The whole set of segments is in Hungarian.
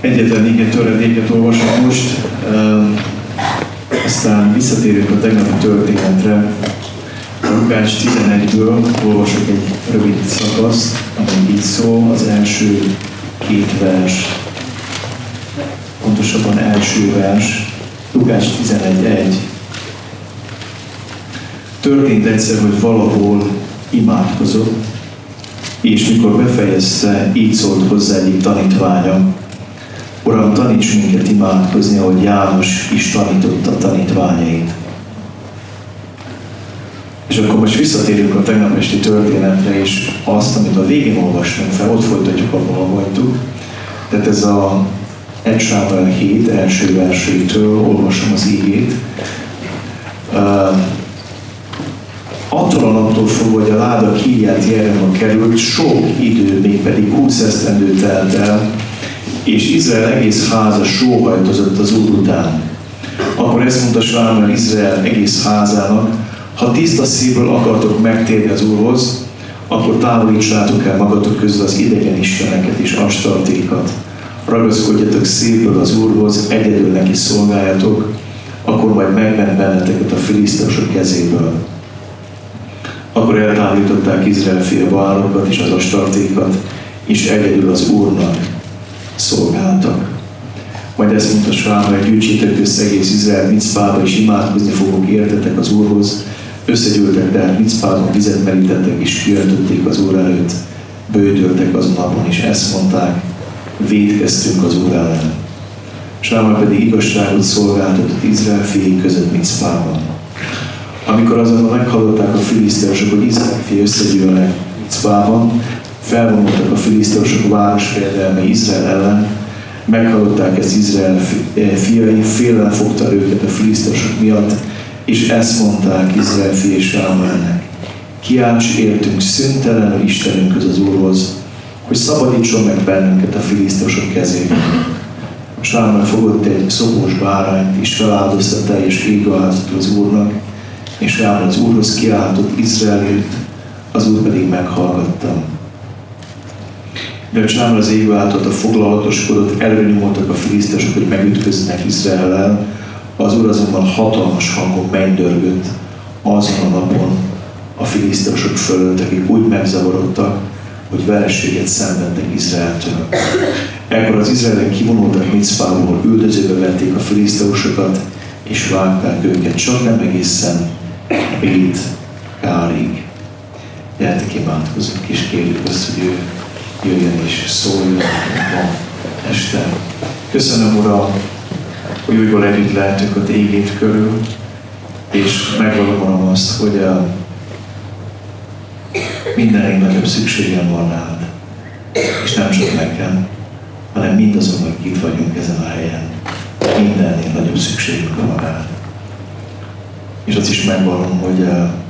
Egyetlen igen töredéket olvasok most, aztán visszatérünk a tegnapi történetre. Lukács 11-ből olvasok egy rövid szakaszt, amely így szól, az első két vers, pontosabban első vers, Lukács 11.1. Történt egyszer, hogy valahol imádkozott, és mikor befejezte, így szólt hozzá egyik tanítványa, Uram, taníts minket imádkozni, ahogy János is tanította a tanítványait. És akkor most visszatérünk a tegnap esti történetre, és azt, amit a végén olvastunk fel, ott folytatjuk, ahol voltunk. Tehát ez a 1 Sámuel 7 első versétől olvasom az ígét. Uh, attól a naptól fogva, hogy a láda kíját Jeremba került, sok idő, még pedig 20 esztendő telt el, és Izrael egész háza sóhajtozott az Úr után. Akkor ezt mondta Sámuel Izrael egész házának, ha tiszta szívből akartok megtérni az Úrhoz, akkor távolítsátok el magatok közül az idegen isteneket és astartékat. Ragaszkodjatok szívből az Úrhoz, egyedül neki szolgáljatok, akkor majd megment benneteket a filiszteusok kezéből. Akkor eltávolították Izrael fia bálokat és az astartékat, és egyedül az Úrnak szolgáltak. Majd ezt mondta Sámuel, gyűjtsétek össze egész Izrael Micpába, és imádkozni fogok értetek az Úrhoz. Összegyűltek tehát Micpában, vizet merítettek, és kiöntötték az Úr előtt. Bőtöltek azon napon, és ezt mondták, védkeztünk az Úr ellen. Sámuel pedig igazságot szolgáltatott Izrael fiai között Micpában. Amikor azonban meghallották a filiszteusok, hogy Izrael fiai összegyűlnek Micpában, felvonultak a filiszteusok városfejedelme Izrael ellen, meghallották ezt Izrael eh, fiai, félelem fogta őket a filiszteusok miatt, és ezt mondták Izrael fiai Sámuelnek. Kiálts értünk szüntelenül Istenünk az Úrhoz, hogy szabadítson meg bennünket a filiszteusok kezéből. Sámuel fogott egy szopós bárányt, és feláldozta teljes égáldozatot az Úrnak, és Sámuel az Úrhoz kiáltott Izraelért, az Úr pedig meghallgatta. De Sámuel az égváltót foglalatoskodott, előnyomoltak a filisztesek, hogy megütköznek Izraellel, az úr azonban hatalmas hangon mennydörgött azon a napon a filisztesok fölött, akik úgy megzavarodtak, hogy vereséget szenvedtek Izraeltől. Ekkor az izraelek kivonultak Micpából, üldözőbe vették a filiszteusokat, és vágták őket, csak nem egészen Bét Kárig. Gyertek imádkozunk, és kérjük azt, hogy ő jöjjön és szóljon ma este. Köszönöm, Uram, hogy újból együtt lehetünk a tégét körül, és megvalóban azt, hogy a mindenek nagyobb szükségem van rád. És nem csak nekem, hanem mindazon, akik itt vagyunk ezen a helyen. Mindennél nagyobb szükségünk van rád. És azt is megvallom, hogy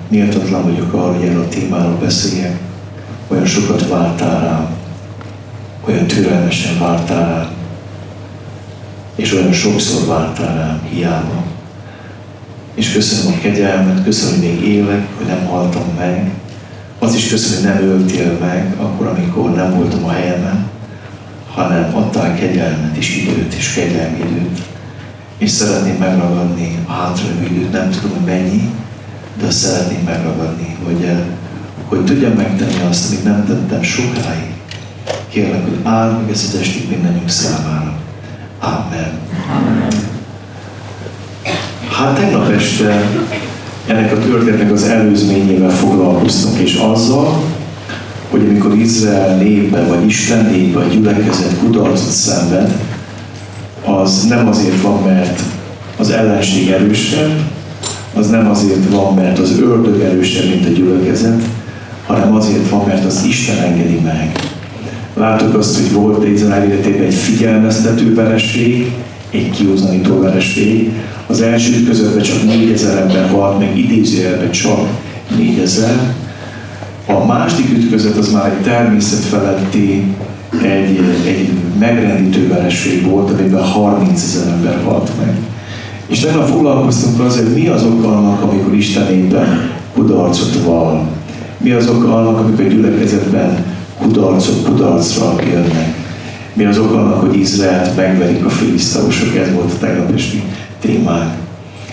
méltatlan vagyok arra, hogy erről a témáról beszéljek. Olyan sokat vártál rám, olyan türelmesen vártál rám, és olyan sokszor vártál rám, hiába. És köszönöm a kegyelmet, köszönöm, hogy még élek, hogy nem haltam meg. Az is köszönöm, hogy nem öltél meg, akkor, amikor nem voltam a helyemen, hanem adtál kegyelmet és időt és kegyelmi időt. És szeretném megragadni a hátralévő időt, nem tudom, hogy mennyi, de szeretném megragadni, hogy, hogy tudjam megtenni azt, amit nem tettem sokáig, Kérlek, hogy áld meg ezt az estét mindannyiunk számára. Amen. Amen. Hát tegnap este ennek a történetnek az előzményével foglalkoztunk, és azzal, hogy amikor Izrael népe, vagy Isten népe, vagy gyülekezet kudarcot szenved, az nem azért van, mert az ellenség erősebb, az nem azért van, mert az ördög erősebb, mint a gyülekezet, hanem azért van, mert az Isten engedi meg. Láttuk azt, hogy volt Izrael életében egy figyelmeztető vereség, egy kiúzanító vereség. Az első ütközőben csak 4000 ember halt, meg idézőjelben csak 4000. A második ütközet az már egy természet feletti, egy, egy megrendítő vereség volt, amiben 30 ezer ember halt meg. És tegnap foglalkoztunk azért, hogy mi az oka annak, amikor Isten éppen kudarcot val. Mi az oka annak, amikor gyülekezetben kudarcok kudarcra jönnek. Mi az ok annak, hogy Izraelt megverik a filiszteusok, ez volt a tegnap esti témánk.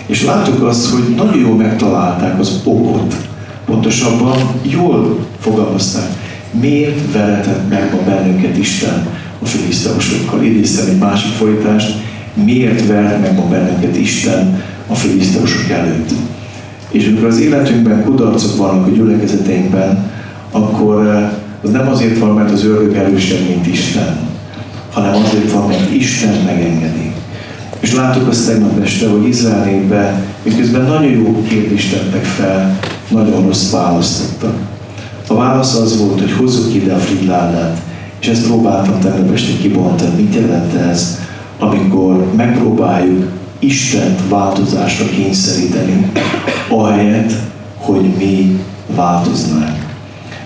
És láttuk azt, hogy nagyon jól megtalálták az okot. Pontosabban jól fogalmazták. Miért veretett meg ma bennünket Isten a filiszteusokkal? Idéztem egy másik folytást. Miért vert meg ma bennünket Isten a filiszteusok előtt? És amikor az életünkben kudarcok vannak a gyülekezeteinkben, akkor eh, az nem azért van, mert az ördög erősebb, mint Isten, hanem azért van, mert Isten megengedi. És láttuk azt tegnap este, hogy Izrael népbe, miközben nagyon jó kérdést tettek fel, nagyon rossz választottak. A válasz az volt, hogy hozzuk ide a frigyládát, és ezt próbáltam tegnap este kibontani. Mit jelent ez, amikor megpróbáljuk Istent változásra kényszeríteni, ahelyett, hogy mi változnánk.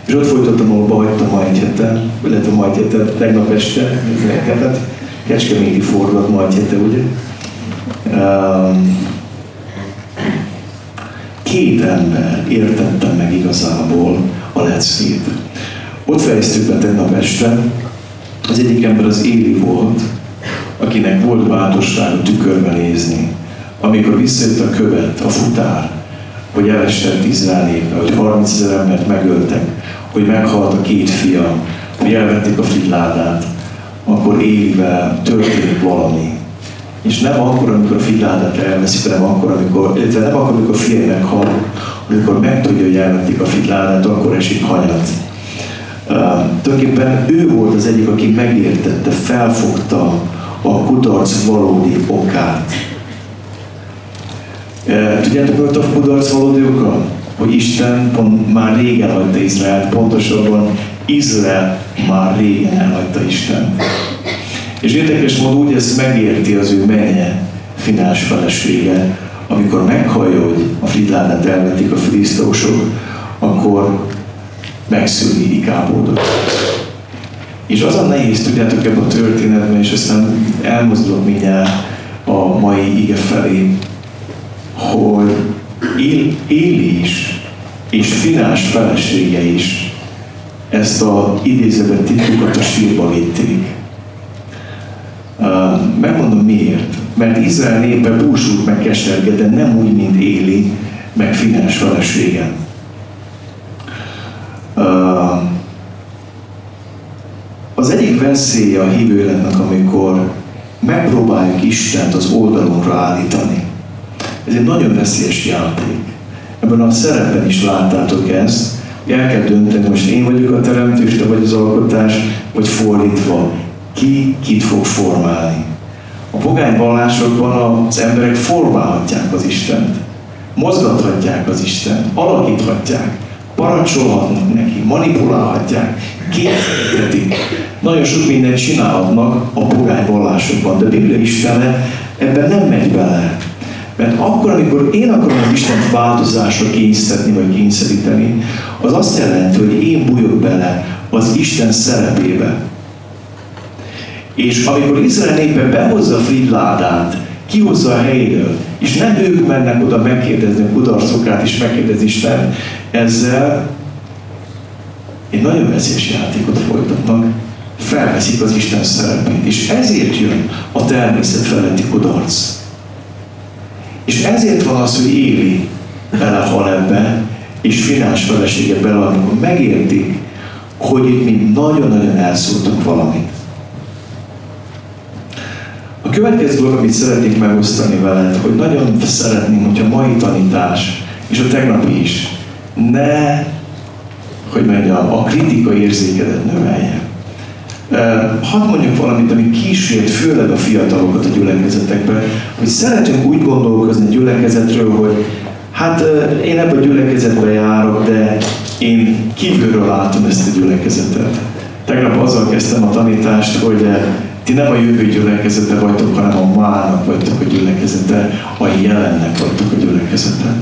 És ott folytattam, ahol hagytam ma egy hete, illetve ma egy hete, tegnap este, hetet, Kecskeméti forgat ma egy hete, ugye? Két ember értette meg igazából a leckét. Ott fejeztük be tegnap este, az egyik ember az Éli volt, akinek volt bátorság tükörbe nézni, amikor visszajött a követ, a futár, hogy elestett Izrael népbe, hogy 30 ezer embert megöltek, hogy meghalt a két fia, hogy elvették a figyládát, akkor Élivel történik valami. És nem akkor, amikor a figyládát elveszik, hanem akkor, amikor, illetve nem akkor, amikor a fia meghal, amikor megtudja, hogy elvették a figyládát, akkor esik hanyat. Uh, tulajdonképpen ő volt az egyik, aki megértette, felfogta a kudarc valódi okát. Uh, tudjátok, hogy a kudarc valódi oka? hogy Isten pont már régen hagyta Izraelt, pontosabban Izrael már régen elhagyta Isten. És érdekes módon úgy ezt megérti az ő menye, finás felesége, amikor meghallja, hogy a Fridlánát elvetik a filisztósok, akkor megszűni ikábódott. És az a nehéz, tudjátok ebben a történetben, és aztán elmozdulok mindjárt a mai ige felé, hogy Él, Éli is, és Finás felesége is ezt a idézőben titkokat a sírba vitték. megmondom miért. Mert Izrael népe búsult meg keserge, de nem úgy, mint Éli, meg Finás felesége. az egyik veszélye a hívő amikor megpróbáljuk Istent az oldalunkra állítani. Ez egy nagyon veszélyes játék. Ebben a szerepben is láttátok ezt, el kell dönteni, most én vagyok a teremtő, te vagy az alkotás, vagy fordítva. Ki kit fog formálni? A pogány vallásokban az emberek formálhatják az Istent, mozgathatják az Istent, alakíthatják, parancsolhatnak neki, manipulálhatják, képzelhetik. Nagyon sok mindent csinálhatnak a pogány vallásokban, de a Biblia Istene ebben nem megy bele. Mert akkor, amikor én akarom az Istent változásra kényszeríteni, vagy kényszeríteni, az azt jelenti, hogy én bújok bele az Isten szerepébe. És amikor Izrael népe behozza a frigyládát, kihozza a helyéről, és nem ők mennek oda megkérdezni a kudarcokát és megkérdezni Isten, ezzel egy nagyon veszélyes játékot folytatnak, felveszik az Isten szerepét, és ezért jön a természet feletti kudarc. És ezért van az, hogy Éli belehal ebbe, és Finás felesége bele, amikor megértik, hogy itt mi nagyon-nagyon elszóltunk valamit. A következő dolog, amit szeretnék megosztani veled, hogy nagyon szeretném, hogy a mai tanítás, és a tegnapi is, ne, hogy mondjam, a kritika érzékedet növelje. Hadd mondjuk valamit, ami kísért főleg a fiatalokat a gyülekezetekbe, hogy szeretünk úgy gondolkozni a gyülekezetről, hogy hát én ebbe a gyülekezetbe járok, de én kívülről látom ezt a gyülekezetet. Tegnap azzal kezdtem a tanítást, hogy ti nem a jövő gyülekezete vagytok, hanem a mának vagytok a gyülekezete, a jelennek vagytok a gyülekezete.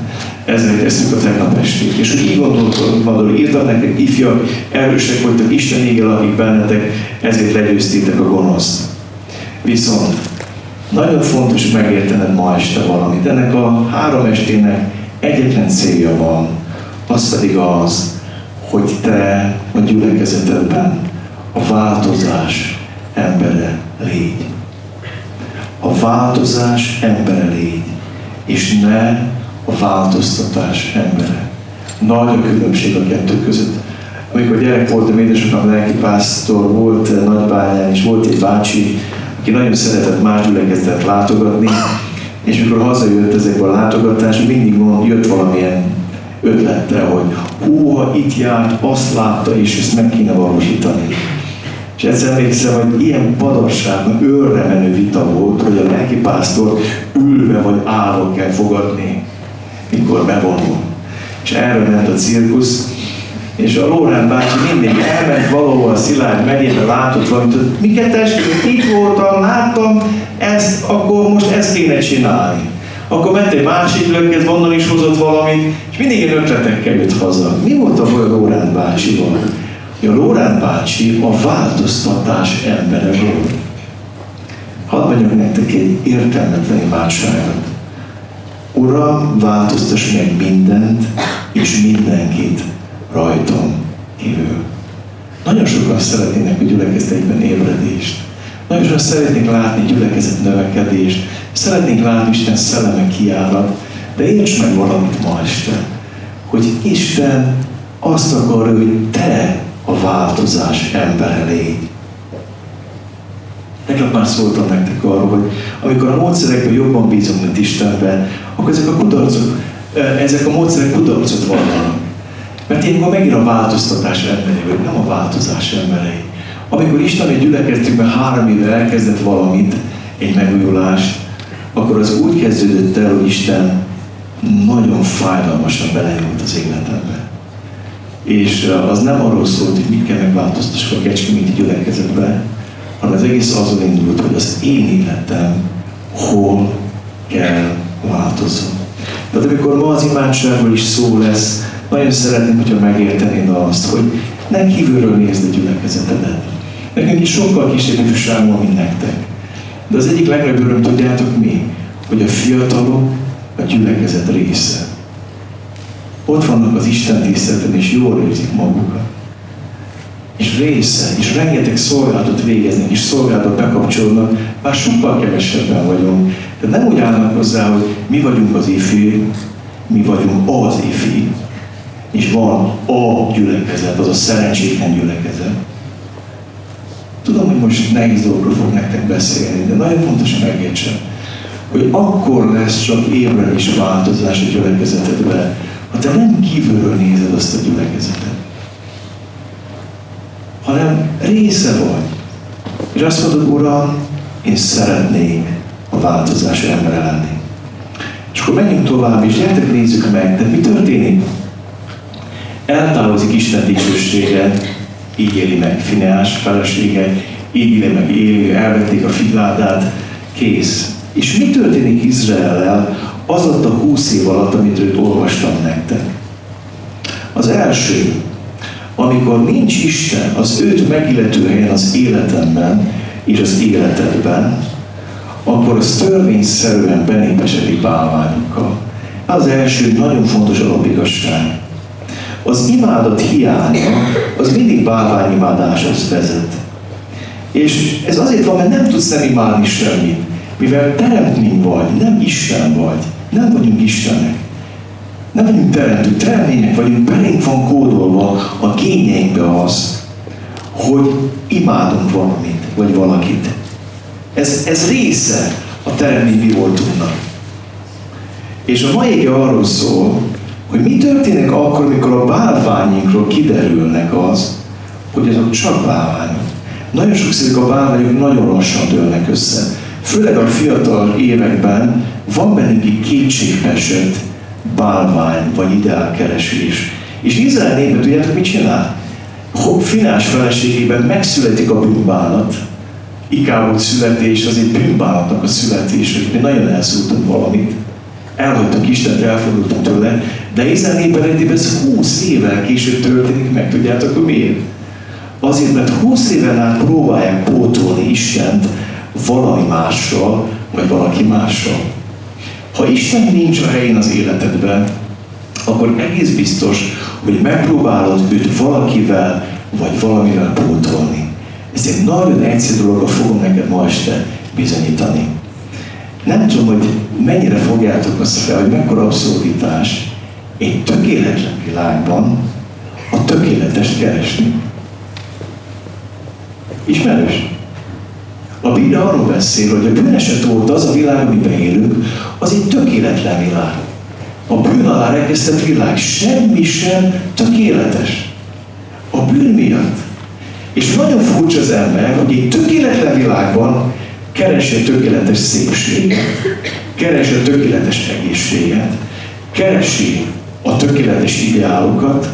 Ezzel kezdtük a tegnap estét. És hogy így gondolkodom, írtam nektek, ifjak, erősek vagytok, Isten ége lakik bennetek, ezért legyőztétek a gonoszt. Viszont nagyon fontos megértened ma este valamit. Ennek a három estének egyetlen célja van, az pedig az, hogy te a gyülekezetedben a változás embere légy. A változás embere légy, és ne a változtatás embere. Nagy a különbség a kettő között. Amikor gyerek voltam, édesapám lelkipásztor volt Nagybányán, és volt egy bácsi, aki nagyon szeretett más gyülekezetet látogatni, és mikor hazajött ezekből a látogatások, mindig jött valamilyen ötlettel, hogy hú, ha itt járt, azt látta, és ezt meg kéne valósítani. És egyszer emlékszem, hogy ilyen padarságban őrre menő vita volt, hogy a lelkipásztor ülve vagy állva kell fogadni, mikor bevonul. És erről ment a cirkusz, és a Lórán bácsi mindig elment valahol a Szilárd megyébe, látott valamit, hogy miket testvérek, itt voltam, láttam, ezt, akkor most ezt kéne csinálni. Akkor ment egy másik lökhez, onnan is hozott valamit, és mindig egy ötletekkel jött haza. Mi volt a baj a Lórán bácsival? A Lórán bácsi a változtatás embere volt. Hadd mondjak nektek egy értelmetlen imádságot. Uram, változtass meg mindent és mindenkit rajtam kívül. Nagyon sokan szeretnének a gyülekezetben ébredést. Nagyon sokan szeretnék látni gyülekezet növekedést. Szeretnénk látni Isten szelleme kiárat. De érts meg valamit ma este, hogy Isten azt akar, hogy te a változás embere légy. Tegnap már szóltam nektek arról, hogy amikor a módszerekben jobban bízunk, mint Istenben, akkor ezek a kudarcok, ezek a módszerek kudarcot vallanak. Mert ilyenkor megint a változtatás emberei vagy, nem a változás emberei. Amikor Isten egy gyülekezetünkben három éve elkezdett valamit, egy megújulást, akkor az úgy kezdődött el, hogy Isten nagyon fájdalmasan belenyúlt az életembe. És az nem arról szólt, hogy mit kell megváltoztassuk a kecskeméti gyülekezetbe, hanem az egész azon indult, hogy az én életem hol kell változni. Tehát amikor ma az imádságból is szó lesz, nagyon szeretném, hogyha megértenéd azt, hogy ne kívülről nézd a gyülekezetedet. Nekünk is sokkal kisebb ifjúság van, mint nektek. De az egyik legnagyobb öröm, tudjátok mi? Hogy a fiatalok a gyülekezet része. Ott vannak az Isten tiszteleten, és jól érzik magukat. És része, és rengeteg szolgálatot végeznek, és szolgálatot bekapcsolnak, már sokkal kevesebben vagyunk. De nem úgy állnak hozzá, hogy mi vagyunk az ifi, mi vagyunk az ifi, és van a gyülekezet, az a szerencsétlen gyülekezet. Tudom, hogy most nehéz dolgokról fog nektek beszélni, de nagyon fontos, megértsem, hogy akkor lesz csak ébredés változás a gyülekezetedbe, ha te nem kívülről nézed azt a gyülekezetet, hanem része vagy. És azt mondod, Uram, én szeretnék a változás embere lenni. És akkor menjünk tovább, és gyertek nézzük meg, de mi történik? eltávozik Isten dicsősége, így éli meg Fineás felesége, így éli meg éli, elvették a figládát, kész. És mi történik Izraellel az ott a húsz év alatt, amit őt olvastam nektek? Az első, amikor nincs Isten az őt megillető helyen az életemben és az életedben, akkor az törvényszerűen benépesedik bálványokkal. Az első nagyon fontos alapigasság az imádat hiánya az mindig bálványimádáshoz vezet. És ez azért van, mert nem tudsz nem imádni semmit. Mivel teremtmény vagy, nem Isten vagy. Nem vagyunk Istenek. Nem vagyunk teremtők, teremtmények vagyunk, belénk van kódolva a kényeinkbe az, hogy imádunk valamit, vagy valakit. Ez, ez része a teremtmény mi voltunknak. És a mai arról szól, hogy mi történik akkor, amikor a bálványinkról kiderülnek az, hogy azok csak bálványok. Nagyon sokszor a bálványok nagyon lassan dőlnek össze. Főleg a fiatal években van bennünk egy kétségbeesett bálvány vagy ideálkeresés. És Izrael népet tudjátok mit csinál? Finás feleségében megszületik a bűnbánat. Ikábot születés az egy bűnbánatnak a születés, hogy mi nagyon elszúrtunk valamit elhagytuk Istent, elfordultunk tőle, de Izrael népben ez 20 évvel később történik meg. Tudjátok, hogy miért? Azért, mert 20 éven át próbálják pótolni Istent valami mással, vagy valaki mással. Ha Isten nincs a helyén az életedben, akkor egész biztos, hogy megpróbálod őt valakivel, vagy valamivel pótolni. Ez egy nagyon egyszerű dolog, fogom neked ma este bizonyítani. Nem tudom, hogy mennyire fogjátok azt fel, hogy mekkora abszurditás egy tökéletlen világban a tökéletest keresni. Ismerős? A Biblia arról beszél, hogy a bűneset óta az a világ, amiben élünk, az egy tökéletlen világ. A bűn alá rekesztett világ semmi sem tökéletes. A bűn miatt. És nagyon furcsa az ember, hogy egy tökéletlen világban keresi a tökéletes szépséget, keresi a tökéletes egészséget, keresi a tökéletes ideálokat,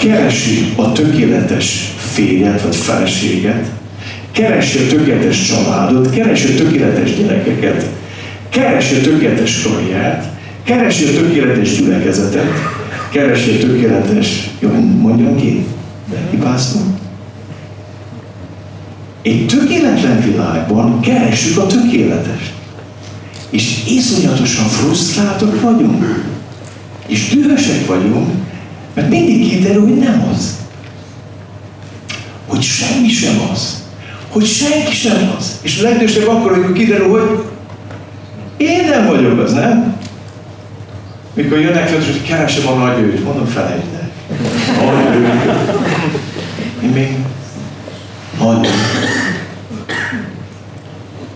keresi a tökéletes férjet vagy feleséget, keresi a tökéletes családot, keresi a tökéletes gyerekeket, keresi a tökéletes karriert, keresi a tökéletes gyülekezetet, keresi a tökéletes, jó, mondjam ki, hibáztam. Egy tökéletlen világban keressük a tökéletest. És iszonyatosan frusztráltak vagyunk. És dühösek vagyunk, mert mindig kiderül, hogy nem az. Hogy semmi sem az. Hogy senki sem az. És a legdősebb akkor, amikor kiderül, hogy én nem vagyok az, nem? Mikor jönnek fel, hogy keresem a nagy őt, mondom, felejtsd el. Én még nagy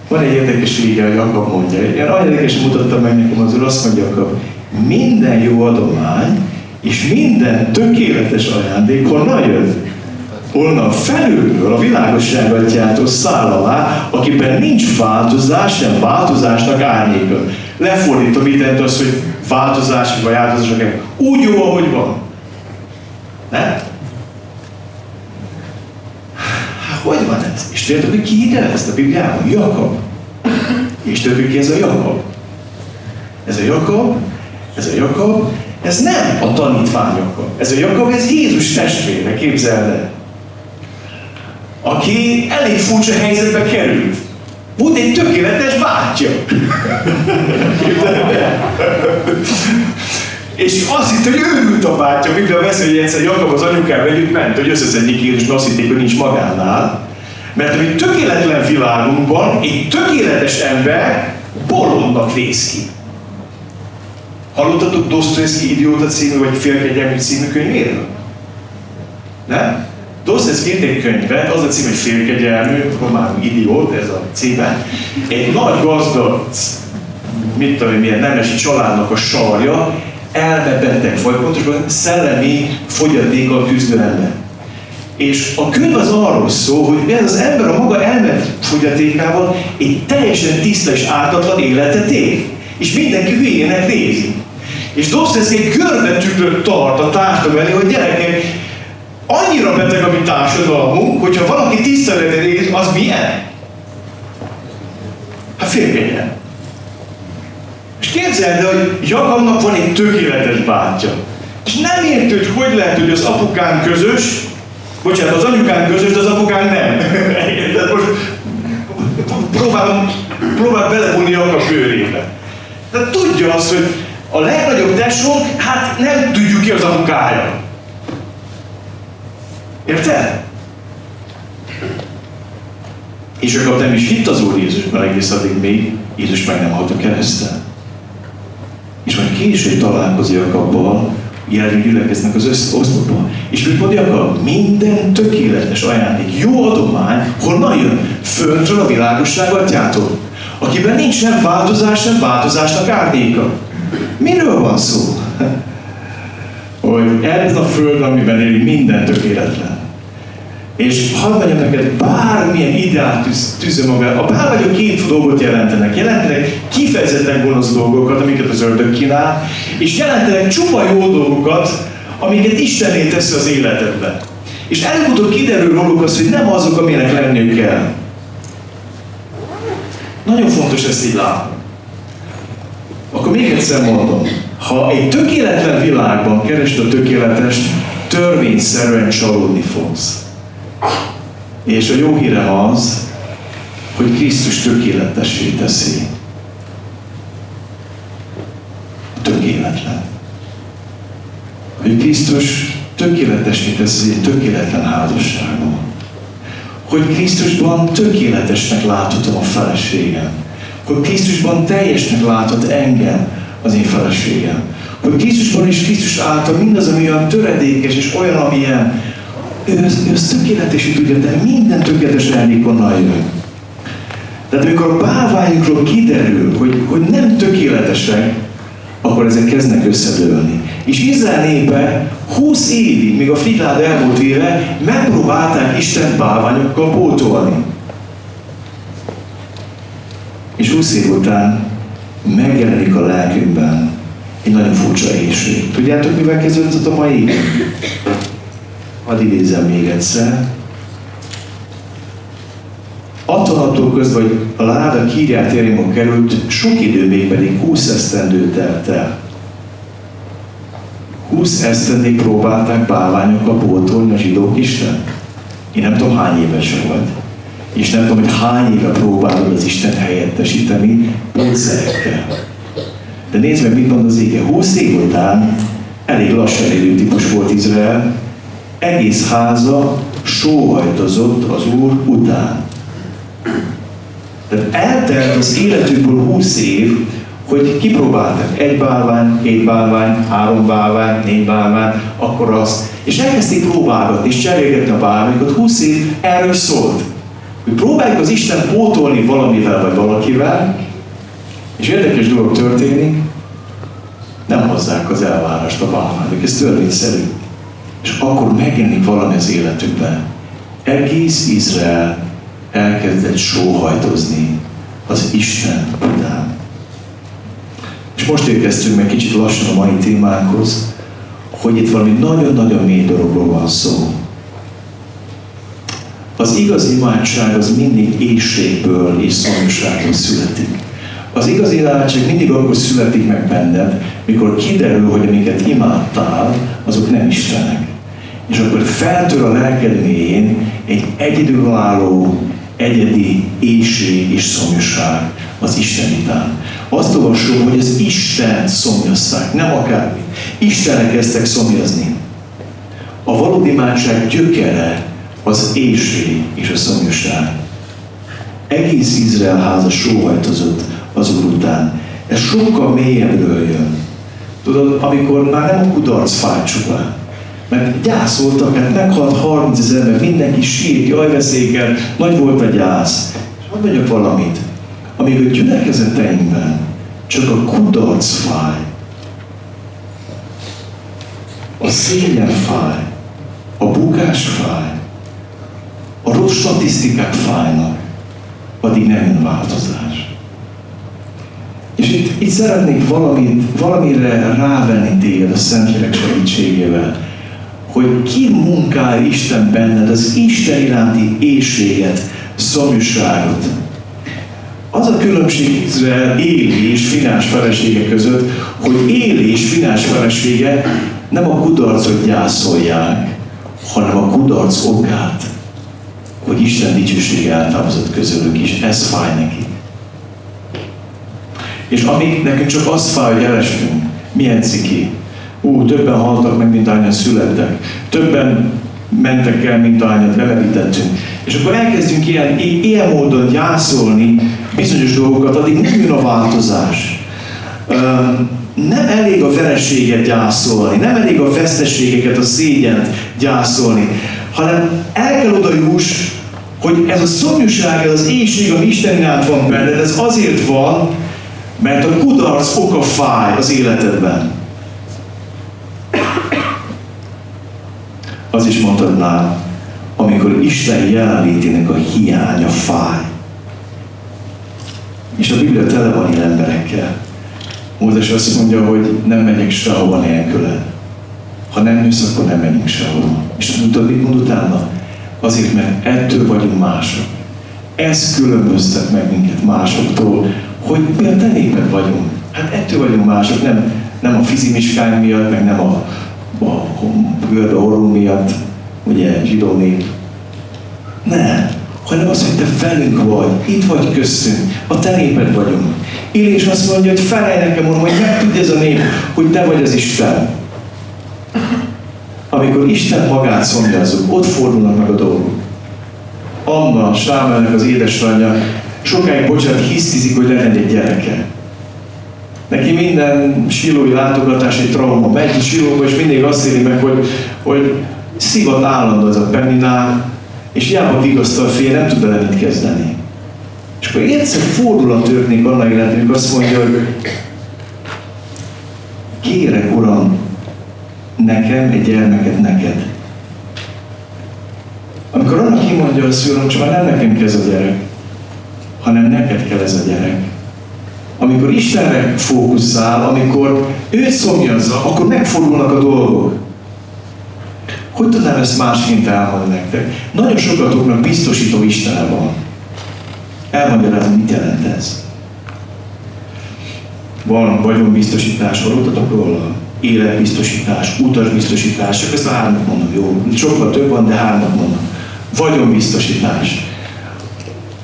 Van egy érdekes ige, hogy Jakab mondja. Olyan érdekes mutattam meg nekem az úr, azt mondja Jakab, minden jó adomány és minden tökéletes ajándék honnan jön? Onnan felülről a világosság atyától száll alá, akiben nincs változás, nem változásnak árnyéka. Lefordítom mindent az, hogy változás vagy változás, úgy jó, ahogy van. Nem? Hát hogy van ez? És tudjátok, hogy ki ezt a Bibliában? Jakab. És tudjátok, ki ez a Jakab? Ez a Jakab, ez a Jakab, ez nem a tanítvány Jakab. Ez a Jakab, ez Jézus testvére, képzeld el. Aki elég furcsa helyzetbe került. Volt egy tökéletes bátyja. És azt hitt, hogy őrült a bátyja, mikor vesz, hogy egyszer Jakab az anyukával együtt ment, hogy összeszedjék Jézus, azt hitték, hogy nincs magánál. Mert egy tökéletlen világunkban egy tökéletes ember bolondnak néz ki. Hallottatok Dostoyevsky Idióta című, vagy Félkegyelmű című könyvéről? Nem? Dostoyevsky írt egy könyvet, az a cím, hogy Félkegyelmű, román idiót, ez a címe. Egy nagy gazdag, mit tudom, milyen nemesi családnak a sarja, elmebeteg, vagy pontosabban szellemi fogyatékkal küzdő ember. És a könyv az arról szól, hogy ez az ember a maga elmet fogyatékával egy teljesen tiszta és ártatlan életet él. És mindenki hülyének nézi. És Dostoyevsky egy görbetükröt tart a társadalom elé, hogy gyerekek, annyira beteg a mi társadalmunk, hogyha valaki tiszteletet él, az milyen? Hát félkegyen. És képzeld el, hogy Jakabnak van egy tökéletes bátyja. És nem érti, hogy hogy lehet, hogy az apukán közös, bocsánat, az anyukán közös, de az apukán nem. Érted? Most próbálom, próbál belevonni Jakab bőrébe. De tudja azt, hogy a legnagyobb tesónk, hát nem tudjuk ki az apukája. Érted? És akkor nem is hitt az Úr Jézusban egész addig még, Jézus meg nem halt a kereszten. És majd később találkozik Jakabbal, jelenleg gyülekeznek az oszlopban. És mit mondja Jakab? Minden tökéletes ajándék, jó adomány, honnan jön? Föntről a világosság atyától, akiben nincs sem változás, sem változásnak árnyéka. Miről van szó? hogy ez a föld, amiben élünk, minden tökéletlen. És hadd mondjam neked, bármilyen ideát tűz, tűző maga, a bármilyen két dolgot jelentenek. Jelentenek kifejezetten gonosz dolgokat, amiket az ördög kínál, és jelentenek csupa jó dolgokat, amiket Istené tesz az életedbe. És előbb-utóbb kiderül róluk az, hogy nem azok, amilyenek lenniük kell. Nagyon fontos ezt így látni. Akkor még egyszer mondom, ha egy tökéletlen világban keresd a tökéletest, törvényszerűen csalódni fogsz. És a jó híre az, hogy Krisztus tökéletessé teszi. Tökéletlen. Hogy Krisztus tökéletesé teszi egy tökéletlen házasságon. hogy Krisztusban tökéletesnek láthatom a feleségem. Hogy Krisztusban teljesnek láthat engem az én feleségem. Hogy Krisztusban és Krisztus által mindaz, ami olyan töredékes és olyan, amilyen, ő ő ezt tökéletesít tudja, de minden tökéletes elnék onnan jön. Tehát amikor a bálványokról kiderül, hogy, hogy nem tökéletesek, akkor ezek kezdnek összedőlni. És Izrael népe 20 évig, még a Figlád elmúlt éve, megpróbálták Isten bálványokkal pótolni. És 20 év után megjelenik a lelkünkben egy nagyon furcsa éjség. Tudjátok, mivel kezdődött a mai? Hadd idézem még egyszer. Attól közben, hogy a láda kírját Jerimon került, sok idő még pedig 20 esztendő telt el. 20 esztendőig próbálták bálványokkal pótolni a zsidók Isten. Én nem tudom hány éves volt. És nem tudom, hogy hány éve próbálod az Isten helyettesíteni módszerekkel. De nézd meg, mit mond az ége. 20 év után elég lassan élő típus volt Izrael, egész háza sóhajtozott az Úr után. Tehát eltelt az életükből 20 év, hogy kipróbáltak egy bálvány, két bálvány, három bálvány, négy bálvány, akkor azt. És elkezdték próbálgatni, és cserélgetni a bálványokat. 20 év erről szólt. Hogy próbáljuk az Isten pótolni valamivel vagy valakivel, és érdekes dolog történik, nem hozzák az elvárást a bálványok. Ez törvényszerű. És akkor megjelenik valami az életükben. Egész Izrael elkezdett sóhajtozni az Isten után. És most érkeztünk meg kicsit lassan a mai témánkhoz, hogy itt valami nagyon-nagyon mély dologról van szó. Az igazi imádság az mindig éjségből és szomjúságból születik. Az igazi imádság mindig akkor születik meg benned, mikor kiderül, hogy amiket imádtál, azok nem Istenek. És akkor feltör a lelked mélyén egy egyedülálló egyedi éjség és szomjaság az Isten után. Azt olvasom, hogy az Isten szomjasszák, nem akármi. Istenre kezdtek szomjazni. A valódi imádság gyökere az éjség és a szomjaság. Egész Izrael háza sóhajtozott az Úr után. Ez sokkal mélyebbről jön. Tudod, amikor már nem a kudarc fáj csupán, mert gyászoltak, mert meghalt 30 ezer ember, mindenki sírt, jaj veszélykel, nagy volt a gyász. És hadd mondjak valamit, amíg a gyülekezeteinkben csak a kudarc fáj, a szégyen fáj, a bukás fáj, a rossz statisztikák fájnak, addig nem jön változás. És itt, itt szeretnék valamit, valamire rávenni téged a Szentlélek segítségével hogy ki munkál Isten benned az Isten iránti éjséget, szomjúságot. Az a különbség Izrael éli és finás felesége között, hogy éli és finás felesége nem a kudarcot gyászolják, hanem a kudarc okát, hogy Isten dicsőség eltávozott közülük is. Ez fáj neki. És amíg nekünk csak az fáj, hogy elestünk, milyen ciki, Ú, többen haltak meg, mint ányan születtek. Többen mentek el, mint ányat levetítettünk. És akkor elkezdünk ilyen, ilyen módon gyászolni bizonyos dolgokat, addig nem jön a változás. Nem elég a vereséget gyászolni, nem elég a veszteségeket, a szégyent gyászolni, hanem el kell oda juss, hogy ez a szomjúság, ez az éjség, ami Isten iránt van benned, ez azért van, mert a kudarc oka fáj az életedben. Az is mondhatnám, amikor Isten jelenlétének a hiánya fáj. És a Biblia tele van ilyen emberekkel. Mózes azt mondja, hogy nem megyek sehova nélküle. Ha nem jössz, akkor nem megyünk sehova. És tudod, mit mond utána? Azért, mert ettől vagyunk mások. Ez különböztet meg minket másoktól, hogy mi a te néped vagyunk. Hát ettől vagyunk mások, nem, nem a fizimiskány miatt, meg nem a a görbe orrú miatt, ugye zsidó nép. Nem, hanem az, hogy te velünk vagy, itt vagy köztünk, a te néped vagyunk. Illés azt mondja, hogy felej nekem, mondom, hogy megtudja ez a nép, hogy te vagy az Isten. Amikor Isten magát szomjazzuk, ott fordulnak meg a dolgok. Anna, Sámelnek az édesanyja, sokáig, bocsánat, hisztizik, hogy legyen egy gyereke. Neki minden silói látogatás egy trauma. Megy silóba, és mindig azt éli meg, hogy, hogy szivat állandó az a penninál, és hiába vigasztal fél, nem tud vele mit kezdeni. És akkor egyszer fordulat történik annak életünk, azt mondja, hogy kérek, Uram, nekem egy gyermeket neked. Amikor annak kimondja a szülőm, csak már nem nekem kell ez a gyerek, hanem neked kell ez a gyerek. Amikor Istenre fókuszál, amikor őt szomjazza, akkor megfordulnak a dolgok. Hogy tudnám ezt másként elmondani nektek? Nagyon sokatoknak biztosító Istene van. Elmagyarázom, mit jelent ez. Van vagyonbiztosítás, hallottatok róla? Életbiztosítás, utasbiztosítás, csak ezt a hármat mondom, jó? Sokkal több van, de hármat mondom. Vagyonbiztosítás.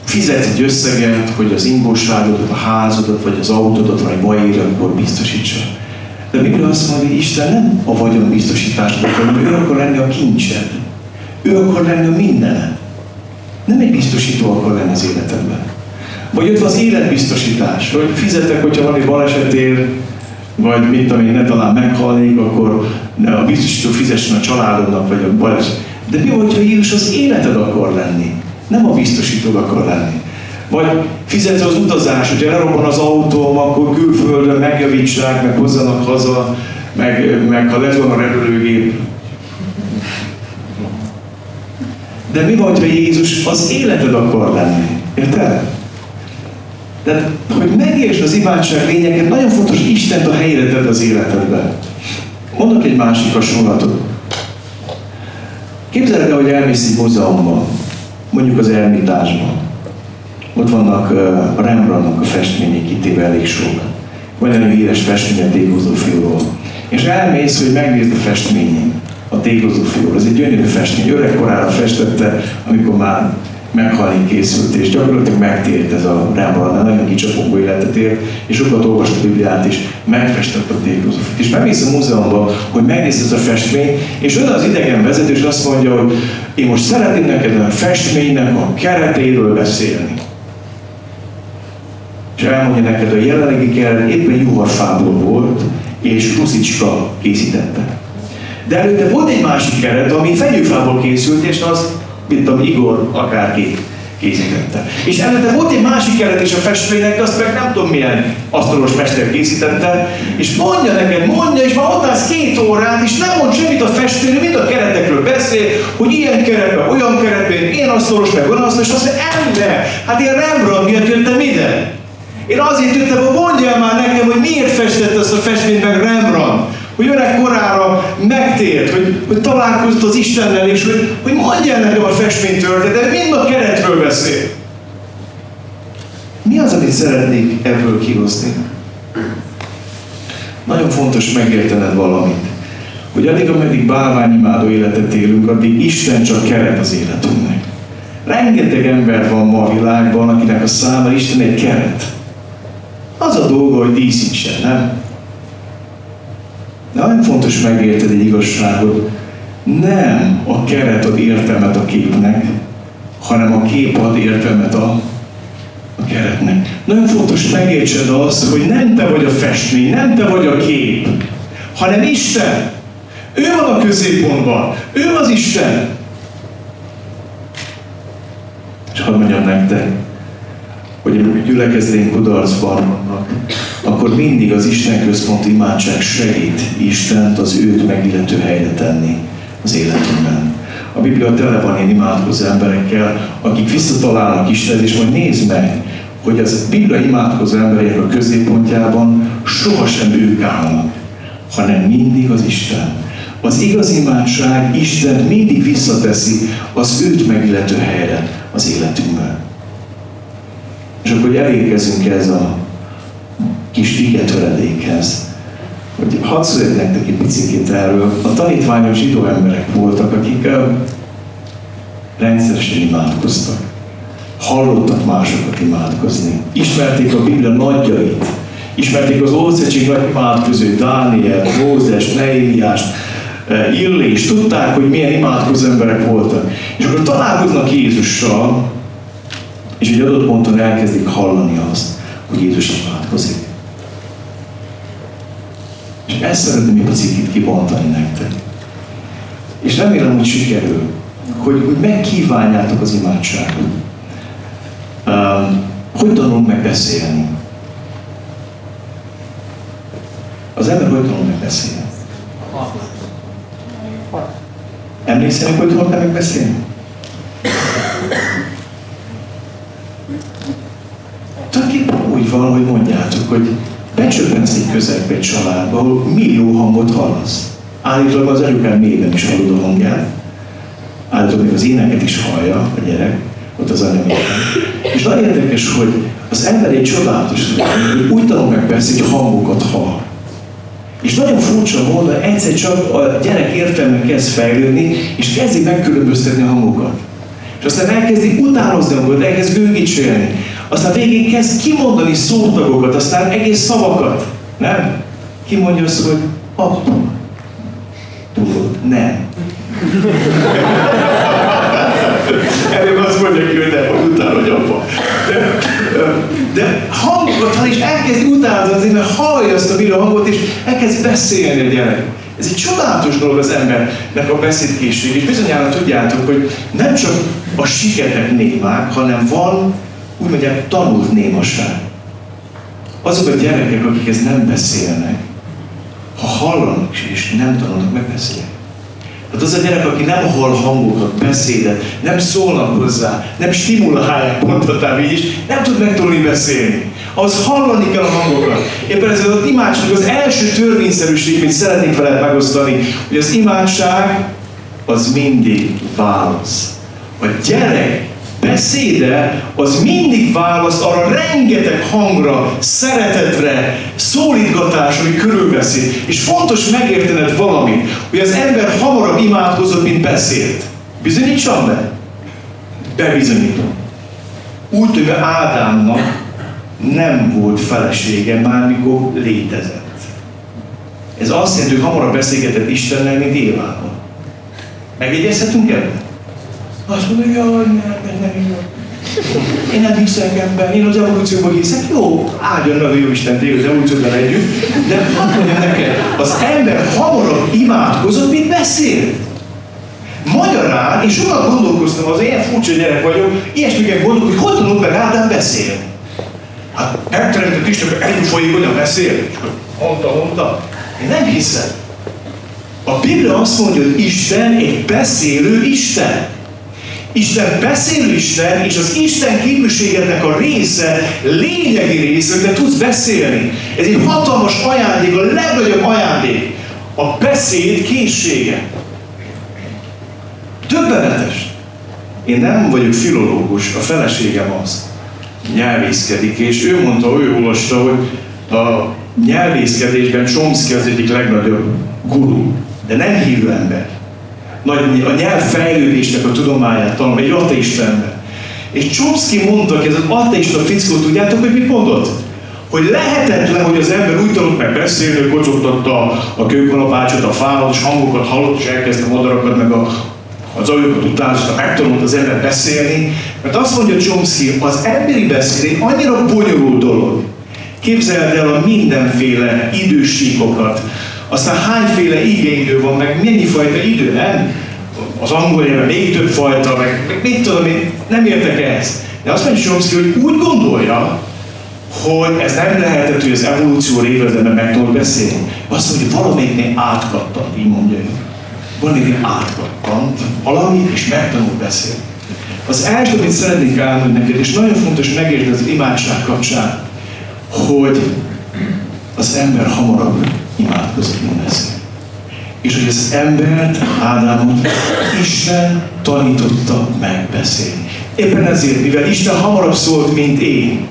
Fizetsz egy összeget, hogy az ingóságodat, a házadat, vagy az autódat, vagy baj ér, akkor biztosítsa. De Biblia azt mondja, hogy Isten nem a vagyonbiztosítást akar, ő akar lenni a kincsed. Ő akar lenni a mindened. Nem egy biztosító akar lenni az életedben. Vagy ott az életbiztosítás, hogy fizetek, hogyha valami balesetér, vagy mit tudom én, ne talán meghalnék, akkor ne a biztosító fizessen a családodnak, vagy a baleset. De mi, hogyha Jézus az életed akar lenni? Nem a biztosító akar lenni. Vagy fizetsz az utazás, hogyha lerobban az autóm, akkor külföldön megjavítsák, meg hozzanak haza, meg, meg ha lesz a repülőgép. De mi van, ha Jézus az életed akar lenni? Érted? De hogy megértsd az imádság lényeket, nagyon fontos, hogy Istent a helyre tedd az életedbe. Mondok egy másik hasonlatot. Képzeld el, hogy elmész egy múzeumban, mondjuk az Ermitásban. Ott vannak a Rembrandtnak a festmények, kitéve elég sok. Van egy híres festmény a tékozó fiúról. És elmész, hogy megnézd a festményét, a tékozó fiúról. Ez egy gyönyörű festmény, öregkorára festette, amikor már meghalni készült, és gyakorlatilag megtért ez a Rembrandt, nagyon kicsapongó életet ért, és sokat olvasott a Bibliát is, megfestett a tékozófit. És bemész a múzeumban, hogy megnézd ez a festmény, és oda az idegen vezető, és azt mondja, hogy én most szeretném neked a festménynek a keretéről beszélni. És elmondja neked, a jelenlegi keret éppen juharfából volt, és Ruszicska készítette. De előtte volt egy másik keret, ami fenyőfából készült, és az mint tudom, Igor akárki készítette. És előtte volt egy másik keret is a festménynek, azt meg nem tudom milyen asztalos mester készítette, és mondja neked, mondja, és már ott állsz két órát, és nem mond semmit a festményről, mind a keretekről beszél, hogy ilyen keretben, olyan keretben, ilyen asztalos, meg olyan asztalos, és azt mondja, ember, hát én Rembrandt miatt jöttem ide. Én azért jöttem, hogy mondjál már nekem, hogy miért festett ezt a festményt meg Rembrandt hogy öreg korára megtért, hogy, hogy találkozott az Istennel, és hogy, hogy mondja nekem a festmény de mind a keretről beszél. Mi az, amit szeretnék ebből kihozni? Nagyon fontos megértened valamit, hogy addig, ameddig bálványimádó életet élünk, addig Isten csak keret az életünknek. Rengeteg ember van ma a világban, akinek a száma Isten egy keret. Az a dolga, hogy díszítsen, nem? Nagyon fontos megérted egy igazságot. Nem a keret ad értelmet a képnek, hanem a kép ad értelmet a, a keretnek. Nagyon fontos megértsed azt, hogy nem te vagy a festmény, nem te vagy a kép, hanem Isten. Ő van a középpontban. Ő az Isten. És hadd mondjam nektek, hogy a gyülekezénk kudarcban vannak, akkor mindig az Isten központi imádság segít Istent az őt megillető helyre tenni az életünkben. A Biblia tele van én imádkozó emberekkel, akik visszatalálnak Istenhez, és majd nézd meg, hogy az Biblia imádkozó emberek a középpontjában sohasem ők állnak, hanem mindig az Isten. Az igaz imádság Isten mindig visszateszi az őt megillető helyre az életünkben. És akkor elérkezünk ez a kis töredékhez. Hogy hadd szóljak nektek egy picit erről. A tanítványok zsidó emberek voltak, akik rendszeresen imádkoztak. Hallottak másokat imádkozni. Ismerték a Biblia nagyjait. Ismerték az Ószegység nagy imádkozó, Dániel, Mózes, Neémiást, illés, tudták, hogy milyen imádkozó emberek voltak. És akkor találkoznak Jézussal, és egy adott ponton elkezdik hallani azt, hogy Jézus imádkozik. És ezt szeretném egy picit kibontani nektek. És remélem, hogy sikerül, hogy, hogy megkívánjátok az imádságot. Um, hogy tanulunk meg beszélni? Az ember hogy tanul meg beszélni? Emlékszenek, hogy tanultál meg beszélni? Tulajdonképpen úgy van, hogy mondjátok, hogy becsöppensz egy közegbe egy családba, ahol millió hangot hallasz. Állítólag az anyukám mélyben is hallod a hangját. Állítólag még az éneket is hallja a gyerek, ott az anyamében. És nagyon érdekes, hogy az ember egy csodálatos, hogy úgy tanul meg beszélni, hogy hangokat hall. És nagyon furcsa módon egyszer csak a gyerek értelme kezd fejlődni, és kezdi megkülönböztetni a hangokat. És aztán elkezdi utánozni hangokat, elkezd gőgicselni. Aztán végén kezd kimondani szótagokat, aztán egész szavakat. Nem? Ki mondja azt, hogy apa. Tudod, nem. Előbb azt mondja ki, hogy nem, utána, hogy apa. De, de hall, és elkezd utánozni, mert hallja azt a videó hangot, és elkezd beszélni a gyerek. Ez egy csodálatos dolog az embernek a beszédkészség, és bizonyára tudjátok, hogy nem csak a siketek némák, hanem van, úgy mondják, tanult némaság. Azok a gyerekek, akik ezt nem beszélnek, ha hallanak és nem tanulnak megbeszélni. Tehát az a gyerek, aki nem hall hangokat, beszédet, nem szólnak hozzá, nem stimulálják, mondhatnám így is, nem tud megtanulni beszélni. Az hallani kell a hangokat. Éppen ez az imádság az első törvényszerűség, amit szeretnék veled megosztani, hogy az imádság az mindig válasz. A gyerek beszéde az mindig választ arra rengeteg hangra, szeretetre, szólítgatás, ami körülveszi. És fontos megértened valamit, hogy az ember hamarabb imádkozott, mint beszélt. Bizonyítsam be? Bebizonyítom. Úgy, hogy Ádámnak nem volt felesége már, mikor létezett. Ez azt jelenti, hogy hamarabb beszélgetett Istennel, mint Évával. Megjegyezhetünk ebben? Azt mondja, hogy nem, nem, nem így Én nem hiszek ebben, én az evolúcióban hiszek. Jó, áldjon meg a jó Isten téged az evolúcióban együtt, de hadd mondjam neked, az ember hamarabb imádkozott, mint beszélt. Magyarán, és sokat gondolkoztam, az ilyen furcsa gyerek vagyok, ilyesmiket gondolok, hogy hogy tanult meg Ádám beszélni. Hát megteremtett Isten, hogy ennyi folyékonyan beszél, és mondta, mondta. Én nem hiszem. A Biblia azt mondja, hogy Isten egy beszélő Isten. Isten beszélő Isten, és az Isten képviségednek a része, lényegi része, hogy te tudsz beszélni. Ez egy hatalmas ajándék, a legnagyobb ajándék. A beszéd készsége. Többenetes. Én nem vagyok filológus, a feleségem az. Nyelvészkedik, és ő mondta, ő olvasta, hogy a nyelvészkedésben Chomsky az egyik legnagyobb guru, de nem hívő ember nagy, a nyelvfejlődésnek a tudományát tanul, egy ateista ember. És Chomsky mondta, ez az ateista fickó, tudjátok, hogy mit mondott? Hogy lehetetlen, hogy az ember úgy tanult meg beszélni, hogy kocogtatta a kőkalapácsot a fálat, és hangokat hallott, és elkezdte madarakat, meg a, az ajokat utánozta, megtanult az ember beszélni. Mert azt mondja Chomsky, az emberi beszéd egy annyira bonyolult dolog. Képzeld el a mindenféle idősíkokat, aztán hányféle igényidő van, meg mennyi fajta idő, nem? Az angol nyelven még több fajta, meg, meg mit tudom én, nem értek ehhez. De azt mondja Chomsky, hogy úgy gondolja, hogy ez nem lehetett, hogy az evolúció révezetben meg tudod beszélni. Azt mondja, hogy valamelyiknél átkattant, így mondja ő. Valamelyiknél átkattant valami, és megtanult beszélni. Az első, amit szeretnék elmondani neked, és nagyon fontos megérteni az imádság kapcsán, hogy az ember hamarabb imádkozott, mint beszél. És hogy az embert, Ádámot Isten tanította megbeszélni. Éppen ezért, mivel Isten hamarabb szólt, mint én,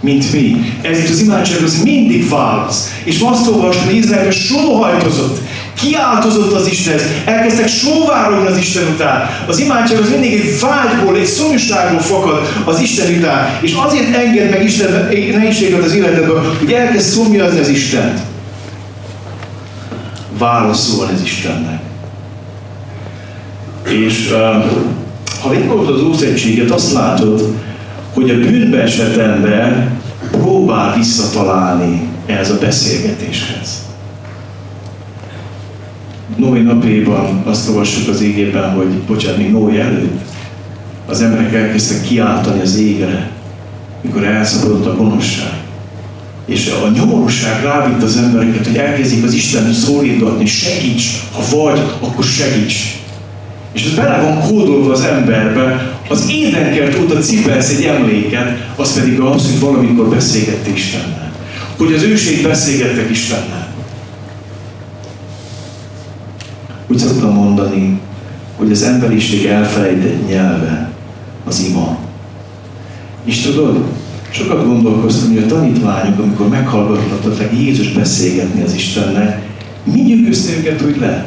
mint mi. Ezért az imádság az mindig válasz. És azt olvastam, hogy sóhajtozott, kiáltozott az Istenhez, elkezdtek sóvárogni az Isten után. Az imádság az mindig egy vágyból, egy szomjúságból fakad az Isten után, és azért enged meg Isten nehézséget az életedből, hogy elkezd szomjazni az Istent válaszol ez Istennek. És ha végigolvasod az Ószegységet, azt látod, hogy a bűnbe esett ember próbál visszatalálni ehhez a beszélgetéshez. Noé napjában azt olvassuk az égében, hogy bocsánat, még Noé előtt az emberek elkezdtek kiáltani az égre, mikor elszabadult a gonoszság. És a nyomorúság rávitt az embereket, hogy elkezdik az Isten szólítgatni, segíts, ha vagy, akkor segíts. És ez bele van kódolva az emberbe, az édenkert óta cipelsz egy emléket, az pedig az, hogy valamikor beszélgette Istennel. Hogy az őség beszélgettek Istennel. Úgy szoktam mondani, hogy az emberiség elfelejtett nyelve az ima. És tudod, sokat gondolkoztam, hogy a tanítványok, amikor meghallgathatották Jézus beszélgetni az Istennel, mi nyűgözte őket úgy le?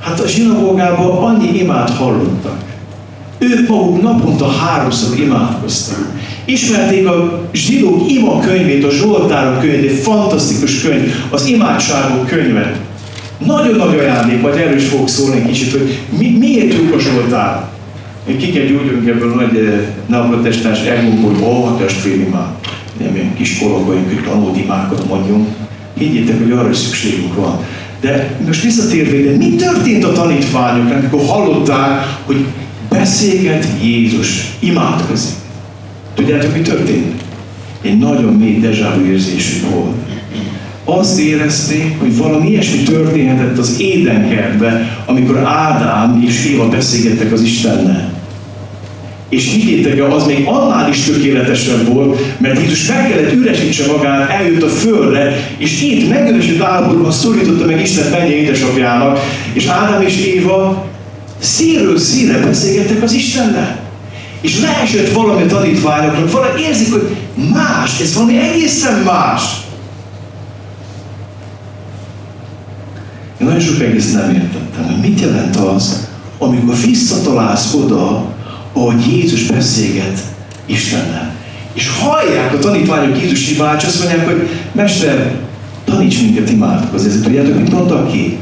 Hát a zsinagógában annyi imát hallottak. Ők maguk naponta háromszor imádkoztak. Ismerték a zsidók ima könyvét, a Zsoltárok könyvét, egy fantasztikus könyv, az imádságok könyve. Nagyon nagy ajándék, majd erről is fogok szólni egy kicsit, hogy mi, miért jók a Zsoltár. Ki kell gyógyulni ebből a nagy eh, neoprotestáns elgumból, hogy ó, a testvérimák, nem ilyen kis korogaink, hogy tanult imákat mondjunk. Higgyétek, hogy arra is szükségünk van. De most visszatérve, de mi történt a tanítványoknak, amikor hallották, hogy beszélget Jézus, imádkozik. Tudjátok, mi történt? Egy nagyon mély dejavű érzésük volt. Azt érezték, hogy valami ilyesmi történhetett az édenkertben, amikor Ádám és Éva beszélgettek az Istennel. És higgyétek el, az még annál is tökéletesebb volt, mert Jézus meg kellett üresítse magát, eljött a földre, és itt megüresült állapotban szorította meg Isten menje édesapjának, és Ádám és Éva színről színre beszélgettek az Istennel. És leesett valami a tanítványoknak, valami érzik, hogy más, ez valami egészen más. Én nagyon sok egész nem értettem, hogy mit jelent az, amikor visszatalálsz oda, ahogy Jézus beszélget Istennel. És hallják a tanítványok Jézus imádsz, azt mondják, hogy Mester, taníts minket imádkozni. Ezért tudjátok, mit mondtak ki?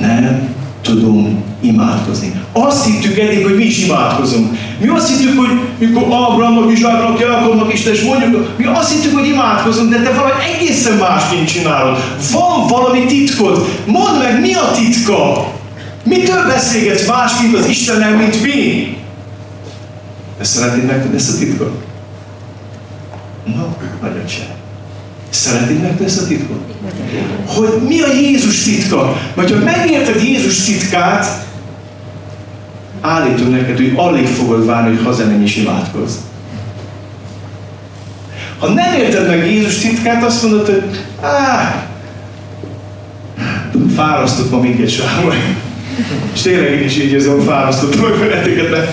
Nem tudunk imádkozni. Azt hittük eddig, hogy mi is imádkozunk. Mi azt hittük, hogy mikor Abrahamnak, Izsáknak, Jákobnak is, és mondjuk, mi azt hittük, hogy imádkozunk, de te valami egészen másként csinálod. Van valami titkod. Mondd meg, mi a titka? Mitől beszélgetsz másként az Istennel, mint mi? De szeretnéd megtudni ezt a titkot? No, nagyon sem. Szeretnéd megtudni ezt a titkot? Hogy mi a Jézus titka? Vagy ha megérted Jézus titkát, állítom neked, hogy alig fogod várni, hogy hazamenj és imádkozz. Ha nem érted meg Jézus titkát, azt mondod, hogy áh, fárasztott ma minket Sámuel. És tényleg én is így érzem, fárasztottam benneteket, de,